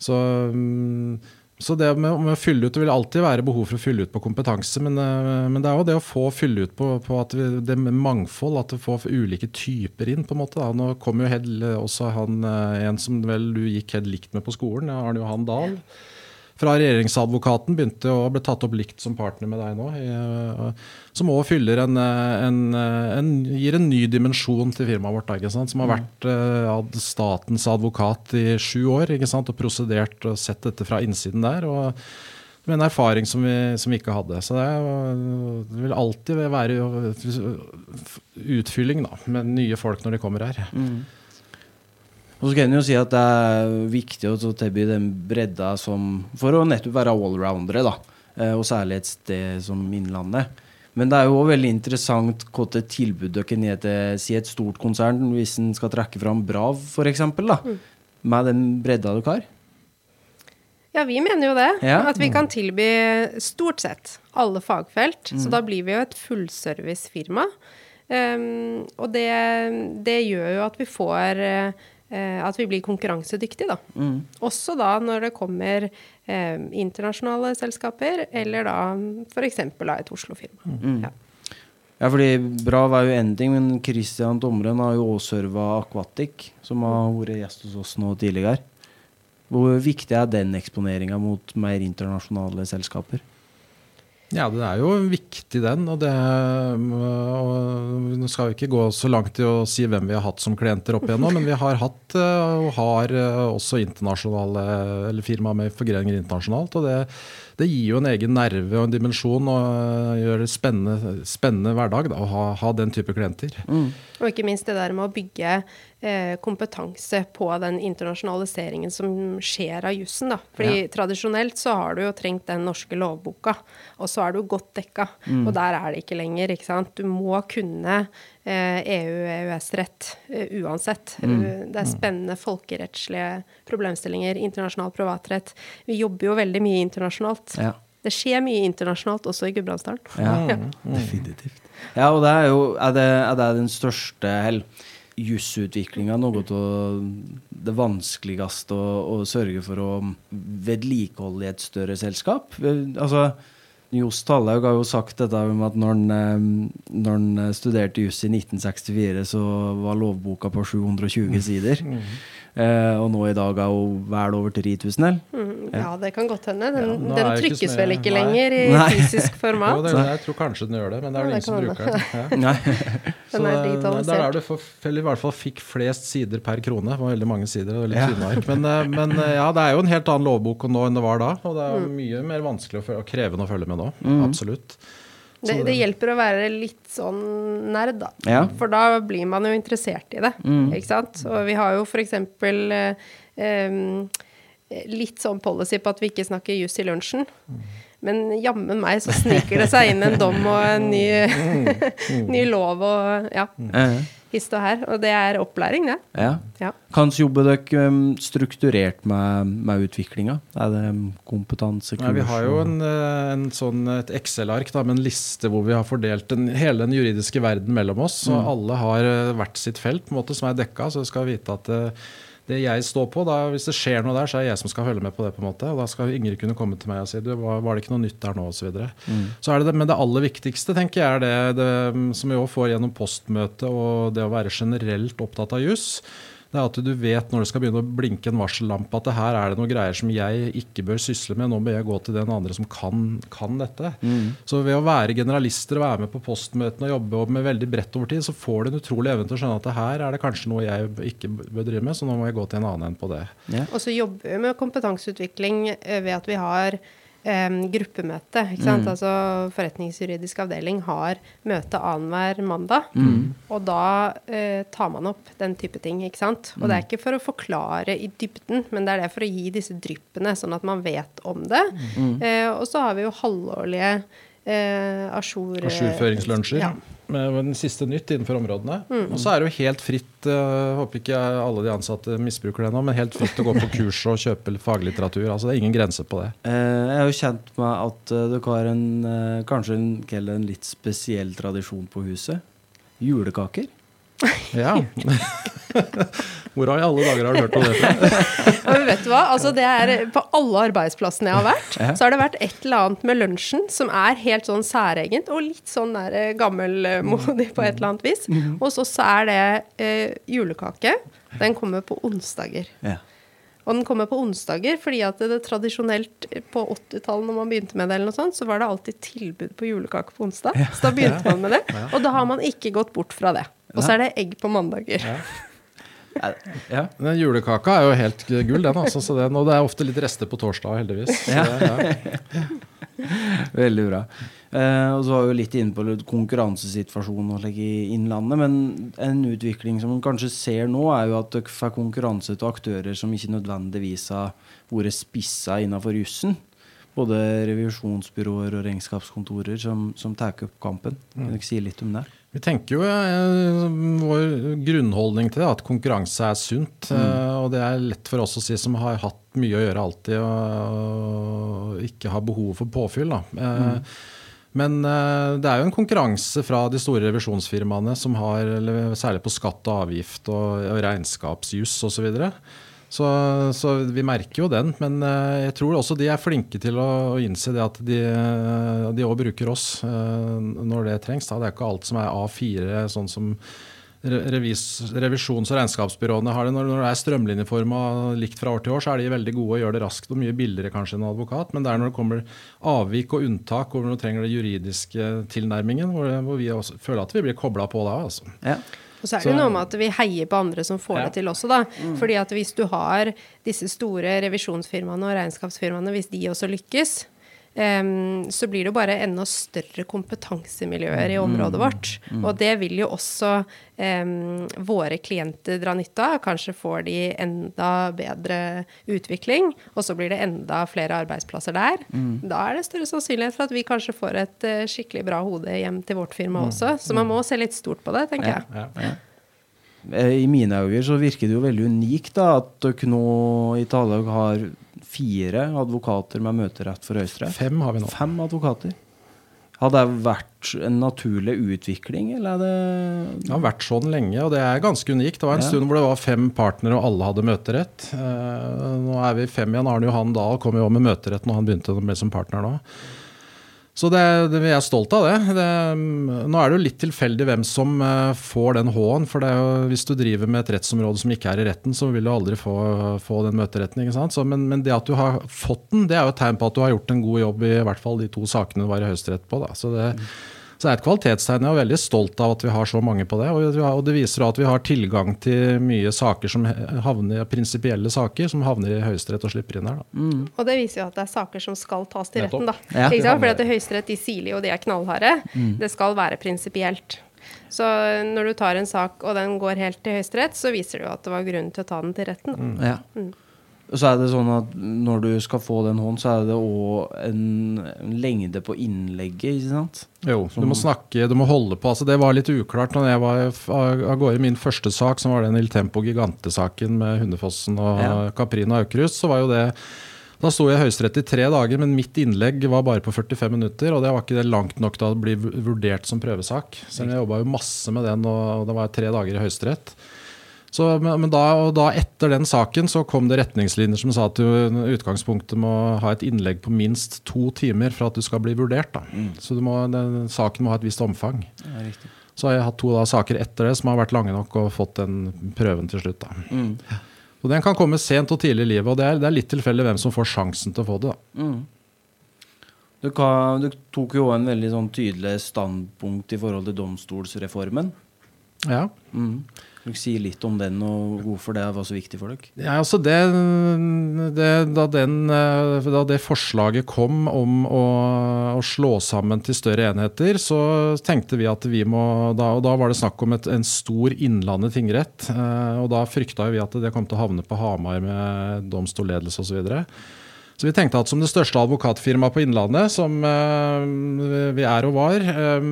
Så, mm, så det med, med å fylle ut Det vil alltid være behov for å fylle ut på kompetanse, men, eh, men det er jo det å få fylle ut på, på at vi, det med mangfold, at du får ulike typer inn. på en måte. Da. Nå kommer jo Hed, også han, eh, en som vel du gikk helt likt med på skolen, Arne Johan Dahl. Fra regjeringsadvokaten begynte å bli tatt opp likt som partner med deg nå. Som òg fyller en, en, en, gir en ny dimensjon til firmaet vårt. Ikke sant? Som har vært uh, statens advokat i sju år ikke sant? og prosedert og sett dette fra innsiden der. og med en erfaring som vi, som vi ikke hadde. Så det, det, vil alltid være utfylling da, med nye folk når de kommer her. Mm. Og så kan en jo si at det er viktig å tilby den bredda som For å nettopp være allroundere, da. Eh, og særlig et sted som Innlandet. Men det er jo også veldig interessant hvilket tilbud dere kan til si et stort konsern, hvis en skal trekke fram Brav f.eks., mm. med den bredda dere har. Ja, vi mener jo det. Ja. At vi kan tilby stort sett alle fagfelt. Mm. Så da blir vi jo et fullservicefirma. Um, og det, det, gjør jo at vi får uh, at vi blir konkurransedyktige, da. Mm. Også da når det kommer eh, internasjonale selskaper, eller da f.eks. et Oslo-firma. Mm. Ja. ja. fordi Brav er jo én ting, men Christian Tomren har jo også serva Aquatic, som har vært gjest hos oss nå tidligere. Hvor viktig er den eksponeringa mot mer internasjonale selskaper? Ja, det er jo viktig, den. Og det og Nå skal vi ikke gå så langt i å si hvem vi har hatt som klienter opp igjennom, men vi har hatt eh, og har eh, også internasjonale eller firmaer med forgreninger internasjonalt. og det det gir jo en egen nerve og en dimensjon og eh, gjør det spennende, spennende hverdag da, å ha, ha, den type klienter. Mm. Og ikke minst det der med å bygge kompetanse på den internasjonaliseringen som skjer av jussen. Fordi ja. tradisjonelt så har du jo trengt den norske lovboka, og så er du godt dekka. Mm. Og der er det ikke lenger. ikke sant? Du må kunne EU-EØS-rett eh, e uh, uansett. Mm. Det er spennende folkerettslige problemstillinger. Internasjonal privatrett. Vi jobber jo veldig mye internasjonalt. Ja. Det skjer mye internasjonalt også i Gudbrandsdalen. Ja. Mm. definitivt. Ja, og det er jo Er det, er det den største hell? Jussutviklinga noe av det vanskeligste å, å, sørge for å vedlikeholde i et større selskap. Altså, Johs Talhaug har jo sagt dette om at når han, eh, når han eh, studerte juss i 1964, så var lovboka på 720 sider. Mm. Eh, og nå i dag er hun vel over 3000, eller? Mm, ja. ja. det kan godt hende. Den, ja, den trykkes vel ikke nei. lenger i nei. fysisk format? jo, det, jeg tror kanskje den gjør det, men det er vel ingen som bruker den. Ja. den er digitalisert. Der er du for, i hvert fall fikk flest sider per krone. Det var veldig mange sider. og veldig ja. Men, eh, men, eh, ja, det er jo en helt annen lovbok nå enn det var da. Og det er mm. mye mer vanskelig og krevende å følge med nå. Mm. Absolutt. Det, det, hjelper å være litt sånn nerd, da. Ja. For da blir man jo interessert i det. Mm. Ikke sant? Og vi har jo eksempel eh, litt sånn policy på at vi ikke snakker juss i lunsjen. Men jammen meg så sniker det seg inn en dom og en ny, mm. ny lov og ja. Mm hist og her. Og det er opplæring, det. Ja. ja. Hvordan jobber dere um, strukturert med, med utviklinga? Er det um, kompetansekurs? Ja, vi har jo en, eh, en sånn, et Excel-ark med en liste hvor vi har fordelt den, hele den juridiske verden mellom oss. Og mm. alle har eh, hvert sitt felt på en måte, som er dekka. Så du skal vite at uh, det jeg står på. Da, hvis det skjer noe der, så er det jeg som skal følge med på det. på en måte, og Da skal Ingrid kunne komme til meg og si du, var, det ikke noe nytt der nå, osv. Så mm. Så er det det, men det aller viktigste tenker jeg er det, det som vi òg får gjennom postmøtet og det å være generelt opptatt av juss det er at du vet når det skal begynne å blinke en varsellampe at det her er det noen greier som jeg ikke bør sysle med. Nå bør jeg gå til den andre som kan, kan dette. Mm. Så ved å være generalister og være med på postmøtene og jobbe med veldig bredt over tid, så får du en utrolig evne til å skjønne at det her er det kanskje noe jeg ikke bør drive med, så nå må jeg gå til en annen enn på det. Ja. Og så jobber vi med kompetanseutvikling eh, ved at vi har um, gruppemøte. ikke sant? Mm. Altså Forretningsjuridisk avdeling har møte annenhver mandag. Mm. Og da uh, tar man opp den type ting. ikke sant? Og det er mm. ikke for å forklare i dybden, men det er det for å gi disse dryppene, sånn at man vet om det. Uh, og så har vi jo halvårlige uh, ajourføringslunsjer. Ja med den siste nytt innenfor områdene. Mm. Og så er det jo helt fritt, uh, håper ikke alle de ansatte misbruker det nå, men helt fritt å gå på kurs og kjøpe faglitteratur. Altså Det er ingen grense på det. Uh, jeg er jo kjent med at uh, dere har en, kanskje en, en, litt spesiell tradisjon på huset. julekaker. Ja. Hvor i alle dager har du hørt om det fra? Ja, men vet du hva? Altså, det er, på alle arbeidsplassene jeg har vært, Ja. så har det vært et eller annet med lunsjen som er helt sånn særegent, og litt sånn der eh, gammelmodig på et eller annet vis. Og så så er det eh, julekake. Den kommer på onsdager. Ja. Og den kommer på onsdager fordi at det, tradisjonelt på 80-tallet når man begynte med det, eller noe sånt, så var det alltid tilbud på julekake på onsdag. Så da begynte man med det. Og da har man ikke gått bort fra det. Og så er det egg på mandager. Ja. Den julekaka er jo helt gull, den. Altså, så den, og det er ofte litt rester på torsdag, heldigvis. Så Ja. det, ja. Veldig bra. Eh, og så var vi litt inne på konkurransesituasjonen i Innlandet, men en utvikling som man kanskje ser nå, er jo at dere får konkurranse til aktører som ikke nødvendigvis har vært spissa innenfor jussen. Både revisjonsbyråer og regnskapskontorer som, som tar opp kampen. Kan du ikke si litt om det? Vi tenker jo eh, Vår grunnholdning til det at konkurranse er sunt. eh, og det er lett for oss å si som har hatt mye å gjøre alltid og ikke har behov for påfyll. Da. mm. Men eh, det er jo en konkurranse fra de store revisjonsfirmaene som har, særlig på skatt og avgift og, og regnskapsjuss osv. Så, videre. Så Så vi merker jo den. Men eh, jeg tror også de er flinke til å, å innse det at de eh, òg bruker oss eh, når det trengs. Da. Det er ikke alt som er A4, sånn som revis, revisjons- og regnskapsbyråene har det. Når, når det er strømlinjeforma likt fra år til år, så er de veldig gode og gjør det raskt og mye billigere kanskje enn en advokat. Men det er når det kommer avvik og unntak, hvor du trenger den juridiske tilnærmingen, hvor, hvor vi føler at vi blir kobla på da. Altså. Ja. Og så er Så- det noe med at vi heier på andre som får Ja. det til også, da. Fordi at hvis du har disse store revisjonsfirmaene og regnskapsfirmaene, hvis de også lykkes, så blir det jo bare enda større kompetansemiljøer i området vårt. Og det vil jo også um, våre klienter dra nytte av. Kanskje får de enda bedre utvikling, og så blir det enda flere arbeidsplasser der. Da er det større sannsynlighet for at vi kanskje får et uh, skikkelig bra hode hjem til vårt firma også. Så man må se litt stort på det, tenker jeg. Ja. Eh, I mine øyne så virker det jo veldig unikt da, at dere nå i Tallaug har fire advokater med møterett for Høyesterett. Fem har vi nå. Fem advokater. Har det vært en naturlig utvikling, eller er det Det har vært sånn lenge, og det er ganske unikt. Det var en Ja. stund hvor det var fem partnere, og alle hadde møterett. Eh, nå er vi fem igjen. Arne Johan Dahl kom jo med møterett når han begynte med som partner nå. Så det, det, vi er stolt av det. det. Nå er det jo litt tilfeldig hvem som eh, får den H-en. For jo, hvis du driver med et rettsområde som ikke er i retten, så vil du aldri få, få den møteretten. Så, men, men det at du har fått den, det er jo et tegn på at du har gjort en god jobb i, i hvert fall de to sakene du var i Høyesterett på. Da. Så det, så det er et kvalitetstegn. Jeg er veldig stolt av at vi har så mange på det. Og, det viser at vi har tilgang til mye saker som havner, prinsipielle saker som havner i Høyesterett og slipper inn her. Da. Og det viser jo at det er saker som skal tas til retten, da. Ja. For at Høyesterett de siler jo, de er knallharde. Det skal være prinsipielt. Så når du tar en sak og den går helt til Høyesterett, så viser det jo at det var grunn til å ta den til retten. Da. Ja. Så er det sånn at når du skal få den hånden, så er det òg en, en lengde på innlegget, ikke sant? Jo, du må snakke, du må holde på. Altså, det var litt uklart når jeg var av gårde i min første sak, som var den Il Tempo Gigante-saken med Hundefossen og Ja. Caprina Aukrust, så var jo det Da sto jeg i Høyesterett i tre dager, men mitt innlegg var bare på 45 minutter. Og det var ikke det langt nok til å bli vurdert som prøvesak. Så jeg jobba jo masse med den, og det var tre dager i Høyesterett. Så, men, da, og da etter den saken så kom det retningslinjer som sa at du utgangspunktet må ha et innlegg på minst to timer for at du skal bli vurdert. Da. Så du må, den, saken må ha et visst omfang. Ja. Så har jeg hatt to da, saker etter det som har vært lange nok og fått den prøven til slutt. Mm. Og Den kan komme sent og tidlig i livet, og det er, det er litt tilfeldig hvem som får sjansen til å få det. Mm. Du, kan, du tok jo en veldig sånn tydelig standpunkt i forhold til domstolsreformen. Ja. Mm. Kan du si litt om den, og hvorfor det var så viktig for dere? Ja, altså det, det, da, den, eh, da det forslaget kom om å, å slå sammen til større enheter, så tenkte vi at vi må da, Og da var det snakk om et, en stor Innlandet tingrett. eh, Og da frykta vi at det kom til å havne på Hamar med domstolledelse osv. Så, vi tenkte at som det største advokatfirmaet på Innlandet, som eh, vi er og var, eh,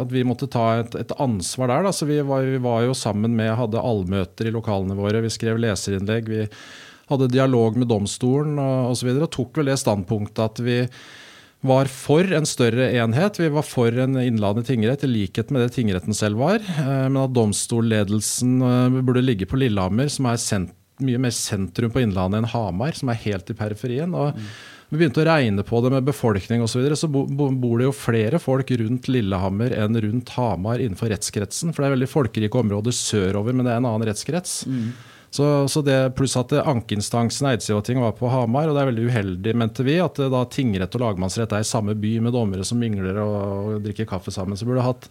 at vi måtte ta et, et ansvar der. Da. Så vi var, vi var jo sammen med, hadde allmøter i lokalene våre, vi skrev leserinnlegg. vi hadde dialog med domstolen og osv. Og, og tok vel det standpunktet at vi var for en større enhet. Vi var for en Innlandet tingrett, i likhet med det tingretten selv var. Eh, men at domstolledelsen burde ligge på Lillehammer, som er sent, mye mer sentrum på Innlandet enn Hamar, som er helt i periferien. og mm. Vi begynte å regne på det med befolkning osv. Så, videre, så bor det jo flere folk rundt Lillehammer enn rundt Hamar innenfor rettskretsen. For det er veldig folkerike områder sørover, men det er en annen rettskrets. Mm. Så, så, det, Pluss at ankeinstansen Eidsivating var på Hamar, og det er veldig uheldig, mente vi, at da tingrett og lagmannsrett er i samme by med dommere som mingler og, og drikker kaffe sammen. Så burde hatt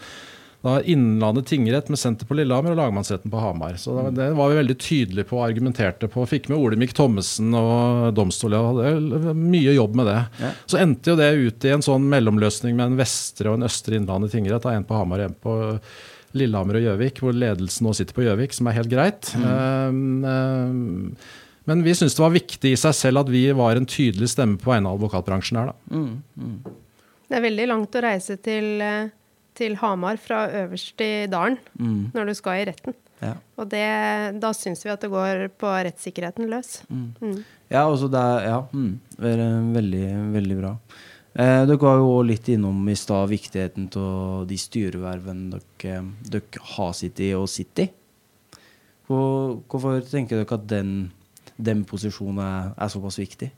da Innlandet tingrett med senter på Lillehammer og lagmannsretten på Hamar. Så da, Det var vi veldig tydelige på og argumenterte på. Fikk med Olemic Thommessen og domstolen. og hadde mye jobb med det. Ja. Så endte jo det ut i en sånn mellomløsning med en vestre og en østre Innlandet tingrett. Da, En på Hamar og en på Lillehammer og Gjøvik, hvor ledelsen nå sitter på Gjøvik, som er helt greit. Mm. Um, um, men vi syntes det var viktig i seg selv at vi var en tydelig stemme på vegne av advokatbransjen her. Da. Mm. Mm. Det er veldig langt å reise til, eh, til Hamar fra øverst i dalen mm. når du skal i retten. Ja. Og det, da syns vi at det går på rettssikkerheten løs. Mm. Mm. Ja, altså det er ja, veldig, veldig bra. Eh, dere var jo litt innom i stad viktigheten av de styrevervene dere, dere har sittet i og sitter i. Hvor, hvorfor tenker dere at den, den posisjonen er, er, såpass viktig?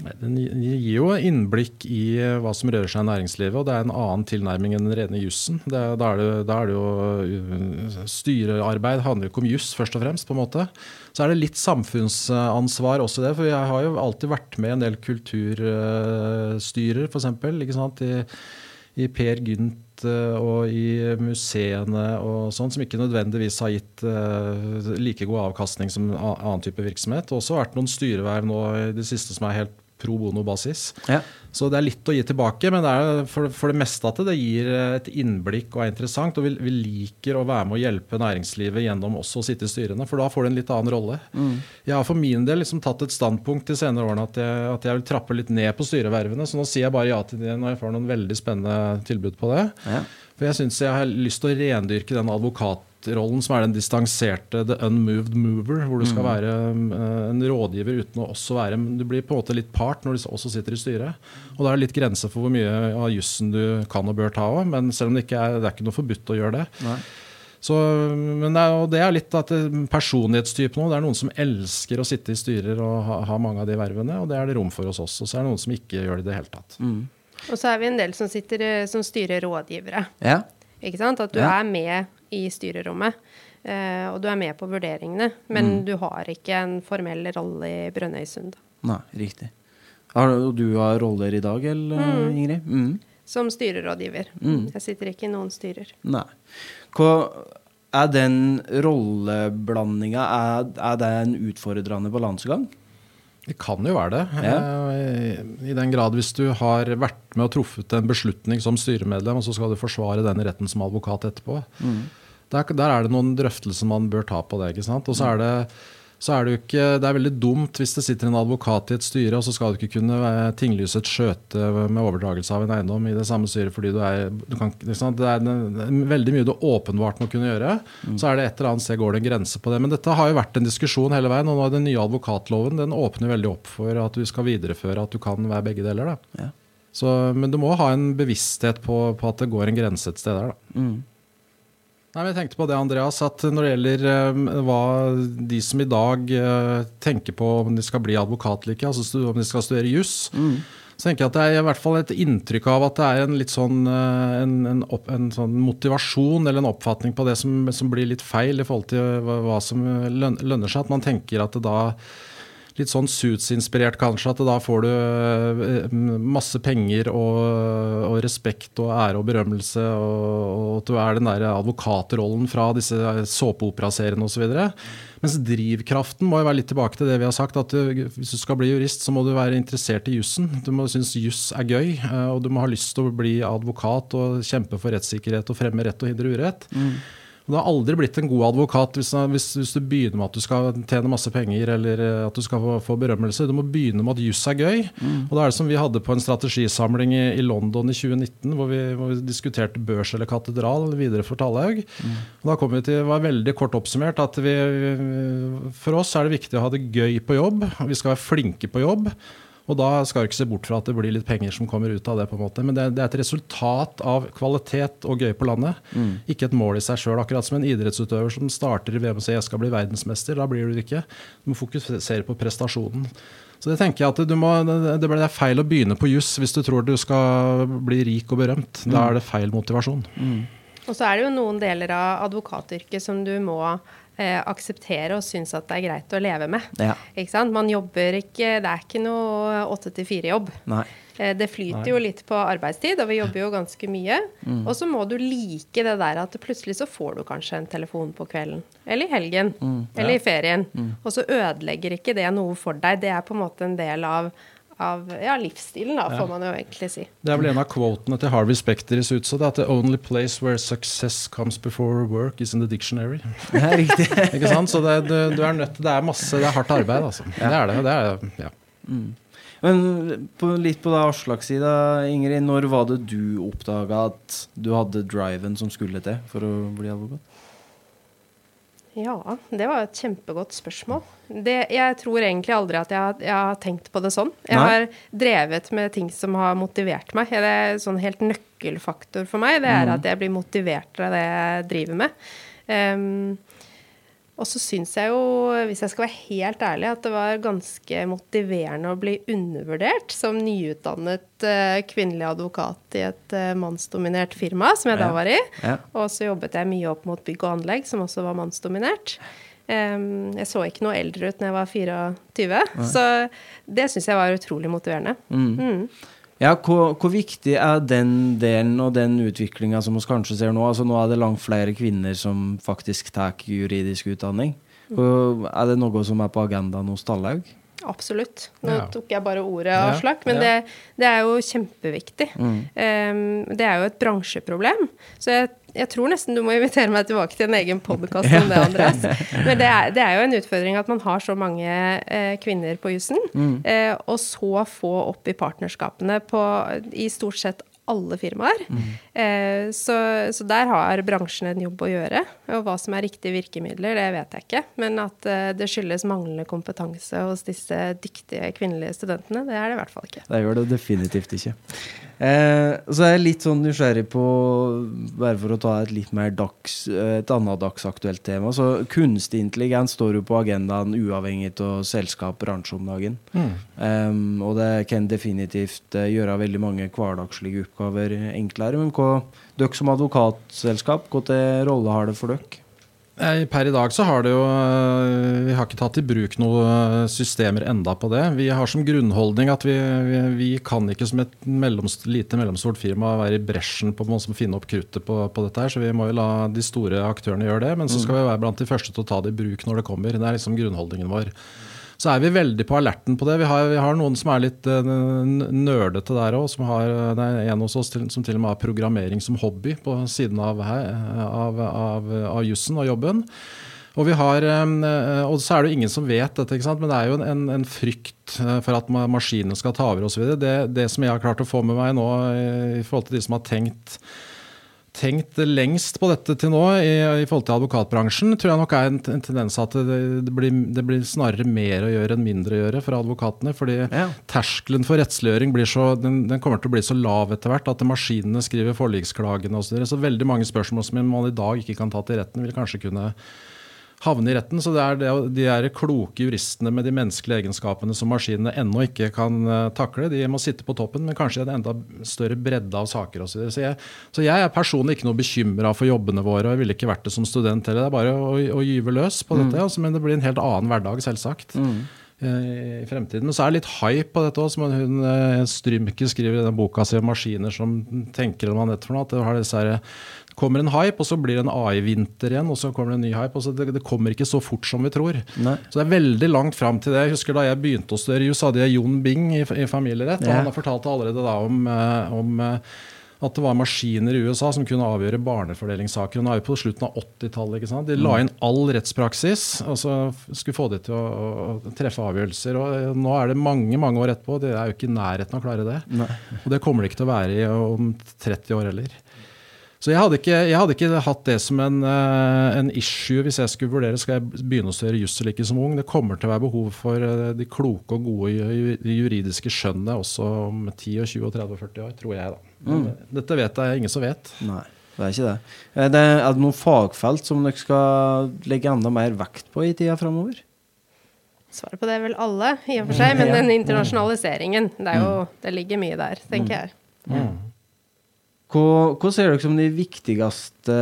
Den gir jo innblikk i eh, hva som rører seg i næringslivet, og det er en annen tilnærming enn den rene jussen. Da, er, er det jo eh, Styrearbeid handler jo ikke om juss, først og fremst. på en måte. Så er det litt samfunnsansvar også det, for jeg har jo alltid vært med i en del kulturstyrer, f.eks. I, i Per Gynt eh, og i museene og sånn, som ikke nødvendigvis har gitt like god avkastning som annen type virksomhet. Det har også vært noen styreverv nå i det siste som er helt pro bono-basis. Ja. Så det er litt å gi tilbake, men det er for, for det meste at det gir et innblikk og er interessant. Og vi, vi, liker å være med å hjelpe næringslivet gjennom også å sitte i styrene, for da får du en litt annen rolle. Mm. Jeg har for min del liksom tatt et standpunkt de senere årene at jeg, at jeg, vil trappe litt ned på styrevervene, så nå sier jeg bare ja til det når jeg får noen veldig spennende tilbud på det. Ja. For jeg syns jeg har lyst til å rendyrke den advokat rollen som er den distanserte the unmoved mover, hvor du skal mm. være uh, en rådgiver uten å også være Du blir på en måte litt part når du også sitter i styret. Og da er det litt grenser for hvor mye av jussen du kan og bør ta òg, men selv om det ikke er, det er ikke noe forbudt å gjøre det. Så, men det er, det er, litt at personlighetstype nå. Det er noen som elsker å sitte i styrer og ha, ha, mange av de vervene, og det er det rom for hos oss. Og så er det noen som ikke gjør det i det hele tatt. Mm. Og så er vi en del som, sitter, eh, som styrer rådgivere. Ja. Ikke sant? At du ja. er med i styrerommet. Uh, og du er med på vurderingene, men mm. du har ikke en formell rolle i Brønnøysund. Nei, riktig. Har du har roller i dag, eller, mm. Ingrid? Mm. Som styrerådgiver. Mm. Jeg sitter ikke i noen styrer. Nei. Hva er den rolleblandinga er, er, det en utfordrende balansegang? Det kan jo være det. Ja. Eh, I den grad hvis du har vært med og truffet en beslutning som styremedlem, og så skal du forsvare den i retten som advokat etterpå. Mm. Der, der, er det noen drøftelser man bør ta på det. ikke sant? Og så er det, så er det jo ikke Det er veldig dumt hvis det sitter en advokat i et styre, og så skal du ikke kunne tinglyse et skjøte med overdragelse av en eiendom i det samme styret fordi du er du kan, Det er veldig mye du åpenbart må kunne gjøre. Så er det et eller annet sted går det en grense på det. Men dette har jo vært en diskusjon hele veien, og nå er den nye advokatloven den åpner veldig opp for at du skal videreføre at du kan være begge deler. Ja. Så, men du må ha en bevissthet på, på, at det går en grense et sted der. Da. Mm. Nei, jeg tenkte på det, Andreas, at når det gjelder eh, hva de som i dag eh, tenker på om de skal bli advokat eller ikke, altså om de skal studere juss, mm. så tenker jeg at det er i hvert fall et inntrykk av at det er en litt sånn, uh, en, en, opp, en sånn motivasjon eller en oppfatning på det som, som, blir litt feil i forhold til hva som lønner seg. At man tenker at det da litt sånn Suits-inspirert, kanskje. At da får du eh, masse penger og, og respekt og ære og berømmelse. Og, at du er den der advokatrollen fra disse såpeoperaseriene osv. Mens drivkraften må jo være litt tilbake til det vi har sagt. at du, Hvis du skal bli jurist, så må du være interessert i jussen. Du må synes juss er gøy, eh, og du må ha lyst til å bli advokat og kjempe for rettssikkerhet og fremme rett og hindre urett. Mm. Du har aldri blitt en god advokat hvis, hvis, hvis, du begynner med at du skal tjene masse penger eller eh, at du skal få, få berømmelse. Du må begynne med at juss er gøy. Mm. Og da er det som vi hadde på en strategisamling i, i London i 2019, hvor vi, hvor vi, diskuterte børs eller katedral videre for Tallhaug. Mm. Og da kom vi til, var veldig kort oppsummert at vi, for oss er det viktig å ha det gøy på jobb. Vi skal være flinke på jobb. Og da skal du ikke se bort fra at det blir litt penger som kommer ut av det. på en måte. Men det, det er et resultat av kvalitet og gøy på landet. Ikke et mål i seg sjøl. Akkurat som en idrettsutøver som starter i VM og sier jeg skal bli verdensmester. Da blir du det ikke. Du må fokusere på prestasjonen. Så det tenker jeg at du må, det er feil å begynne på juss hvis du tror du skal bli rik og berømt. Da er det feil motivasjon. Og så er det jo noen deler av advokatyrket som du må akseptere og synes at det er greit å leve med. Ja. Ikke sant? Man jobber ikke Det er ikke noe åtte til fire-jobb. Nei. Eh, Det flyter jo litt på arbeidstid, og vi jobber jo ganske mye. Mm. Og så må du like det der at plutselig så får du kanskje en telefon på kvelden. Eller i helgen. Mm. Eller i ferien. Og så ødelegger ikke det noe for deg. Det er på en måte en del av, av ja, livsstilen, da, får man jo egentlig si. Det er vel en av quotene til Harvey Specter i Suitsa, at the only place where success comes before work is in the dictionary. Det er riktig. Ikke sant? Så det, du, du er nødt til Det er masse, det er hardt arbeid, altså. Det er det. det er, ja. Men på, litt på det Aslaks side, Ingrid. Når var det du oppdaga at du hadde driven som skulle til for å bli advokat? Ja, det var et kjempegodt spørsmål. Det, jeg tror egentlig aldri at jeg, jeg har tenkt på det sånn. Jeg Nei. har drevet med ting som har motivert meg. Det er sånn helt nøkkelfaktor for meg. Det er Mm. at jeg blir motivert av det jeg driver med. Ehm, og så syns jeg jo, hvis jeg skal være helt ærlig, at det var ganske motiverende å bli undervurdert som nyutdannet eh, kvinnelig advokat i et eh, mannsdominert firma, som jeg da var i. Ja. Og så jobbet jeg mye opp mot bygg og anlegg, som også var mannsdominert. Jeg så ikke noe eldre ut når jeg var 24, så det syns jeg var utrolig motiverende. Mm. Ja, hvor, hvor viktig er den delen og den utviklinga som vi kanskje ser nå? Altså Nå er det langt flere kvinner som faktisk tar juridisk utdanning. Og er det noe som er på agendaen hos Stallaug? Absolutt. Nå Ja. tok jeg bare ordet, av slakk, men ja. det, det er jo kjempeviktig. Em, det er jo et bransjeproblem. Så jeg, jeg tror nesten du må invitere meg tilbake til en egen podkast om det, Andreas. Men det er, det er jo en utfordring at man har så mange eh, kvinner på jussen, eh, og så få opp i partnerskapene på, i stort sett alle firmaer. Eh, så, så der har bransjen en jobb å gjøre. Og hva som er riktige virkemidler, det vet jeg ikke. Men at eh, det skyldes manglende kompetanse hos disse dyktige kvinnelige studentene, det er det i hvert fall ikke. Det gjør det definitivt ikke. Eh, så er jeg litt sånn nysgjerrig på, bare for å ta et litt mer dags, eh, et annet dagsaktuelt tema, så kunstig intelligens står jo på agendaen uavhengig av selskap, bransje om dagen. Em, og det kan definitivt eh, gjøre veldig mange hverdagslige oppgaver enklere. Men hva, dere som advokatselskap, hvilken rolle har det for dere? Eh, Per i dag så har det jo eh, Vi har ikke tatt i bruk noen systemer enda på det. Vi har som grunnholdning at vi, vi, vi kan ikke som et mellomst, lite mellomstort firma være i bresjen på å finne opp kruttet på, på dette her, så vi må jo la de store aktørene gjøre det. Men så skal vi være blant de første til å ta det i bruk når det kommer. Det er liksom grunnholdningen vår. Så er vi veldig på alerten på det. Vi har, vi har noen som er litt uh, nerdete der òg. Det er en hos oss til, som til og med har programmering som hobby på siden av, av, av, av jussen og jobben. Og, har, eh, og så er det jo ingen som vet dette, men det er jo en, en frykt eh, for at ma- maskinene skal ta over osv. Det, det som jeg har klart å få med meg nå eh, i forhold til de som har tenkt tenkt lengst på dette til nå i, i forhold til advokatbransjen, tror jeg nok er en, en tendens at det, det, blir, det blir snarere mer å gjøre enn mindre å gjøre for advokatene. fordi Ja. terskelen for rettsliggjøring blir så, den, den kommer til å bli så lav etter hvert at maskinene skriver forliksklagene osv. Så, så veldig mange spørsmål som man i dag ikke kan ta til retten, vil kanskje kunne havne i retten. Så det er det, de er kloke juristene med de menneskelige egenskapene som maskinene ennå ikke kan eh, takle. De må sitte på toppen, men kanskje en enda større bredde av saker osv. Så, jeg- så jeg er personlig ikke noe bekymra for jobbene våre, og jeg ville ikke vært det som student heller. Det er bare å, å gyve løs på dette, altså, men det blir en helt annen hverdag, selvsagt. Mm I fremtiden. Men så er det litt hype på dette òg, som hun eh, Strymke skriver i den boka si om maskiner som tenker for noe. At det har disse her, kommer en hype, og så blir det en AI-vinter igjen, og så kommer det en ny hype. og så det, det kommer ikke så fort som vi tror. Nei. Så det er veldig langt fram til det. Jeg husker Da jeg begynte å studere jus, hadde jeg Jon Bing i, i familierett. og Han har fortalt allerede da om, eh, om eh, at det var maskiner i USA som kunne avgjøre barnefordelingssaker. Nå er jo på slutten av 80-tallet. ikke sant? De la inn all rettspraksis og så skulle få de til å, å, treffe avgjørelser. og eh, Nå er det mange mange år etterpå. De er jo ikke i nærheten av å klare det. Nei. Og det kommer det ikke til å være i om 30 år heller. Så jeg hadde, ikke, jeg hadde ikke hatt det som en, eh, en issue hvis jeg skulle vurdere skal jeg begynne å studere juss eller ikke som ung. Det kommer til å være behov for eh, de kloke og gode ju- ju- juridiske skjønnet også om 10, og 20, og 30 og 40 år, tror jeg. da. Eh, Dette vet jeg ingen som vet. Nei, det er ikke det. Er det, er det noen fagfelt som dere skal legge enda mer vekt på i tida framover? Svaret på det er vel alle, i og for seg. Men den internasjonaliseringen, det, er jo, det ligger mye der, tenker jeg. Hva, hva ser dere som de viktigste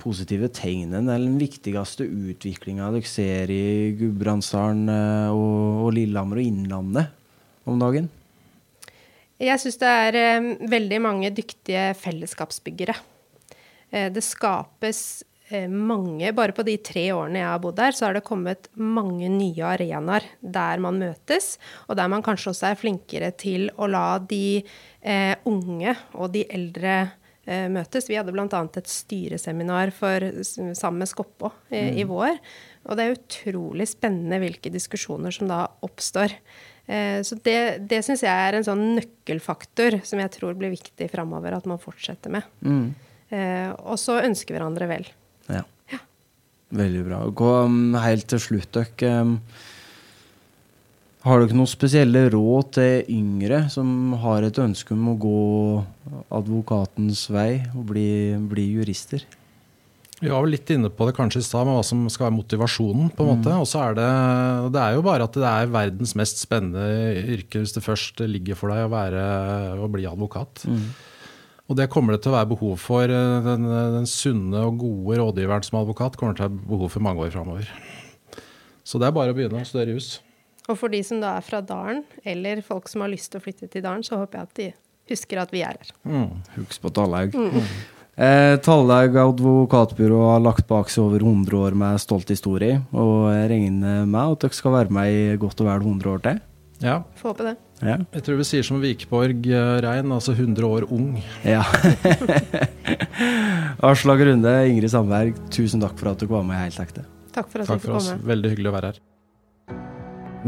positive tegnene, eller den viktigste utviklinga dere ser i Gudbrandsdalen eh, og, og Lillehammer og Innlandet om dagen? Jeg syns det er eh, veldig mange dyktige fellesskapsbyggere. Eh, det skapes mange Bare på de tre årene jeg har bodd der, så har det kommet mange nye arenaer der man møtes, og der man kanskje også er flinkere til å la de eh, unge og de eldre eh, møtes. Vi hadde bl.a. et styreseminar for, sammen med Skoppå eh, i vår. Og det er utrolig spennende hvilke diskusjoner som da oppstår. Eh, Så det, det syns jeg er en sånn nøkkelfaktor som jeg tror blir viktig framover at man fortsetter med. Mm. Eh, Og så ønske hverandre vel. Ja. Veldig bra. Gå, um, helt til slutt, dere. Um, har dere noen spesielle råd til yngre som har et ønske om å gå advokatens vei og bli, bli jurister? Vi var vel litt inne på det kanskje i stad, med hva som skal være motivasjonen. på en måte. Og så er det, det er jo bare at det er verdens mest spennende yrke hvis det først ligger for deg å, være, å bli advokat. Og det kommer det til å være behov for. Den, den sunne og gode rådgiveren som advokat kommer til å ha behov for mange år framover. Så det er bare å begynne å studere jus. Og for de som da er fra Dalen, eller folk som har lyst til å flytte til Dalen, så håper jeg at de husker at vi er her. Husk på Talhaug. Eh, Tallaug advokatbyrå har lagt bak seg over 100 år med stolt historie, og jeg regner med at dere skal være med i godt og vel 100 år til. Ja, Får håpe det. Ja. jeg tror vi sier som Vikeborg eh, Rein, altså 100 år ung. ja. Aslak Runde, Ingrid Sandberg, tusen takk for at du var med i Helt ekte. Takk for at Takk for oss. komme. Veldig hyggelig å være her.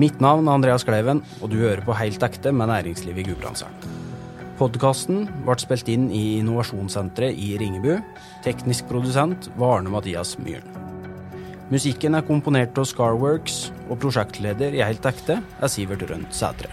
Mitt navn er Andreas Kleiven, og du hører på Helt ekte med næringslivet i Gudbrandsdalen. Podkasten ble spilt inn i Innovasjonssenteret i Ringebu. Teknisk produsent var Arne Mathias Myhren. Musikken er komponert av Scarworks, og prosjektleder i Helt ekte er Sivert Rønt Sætre.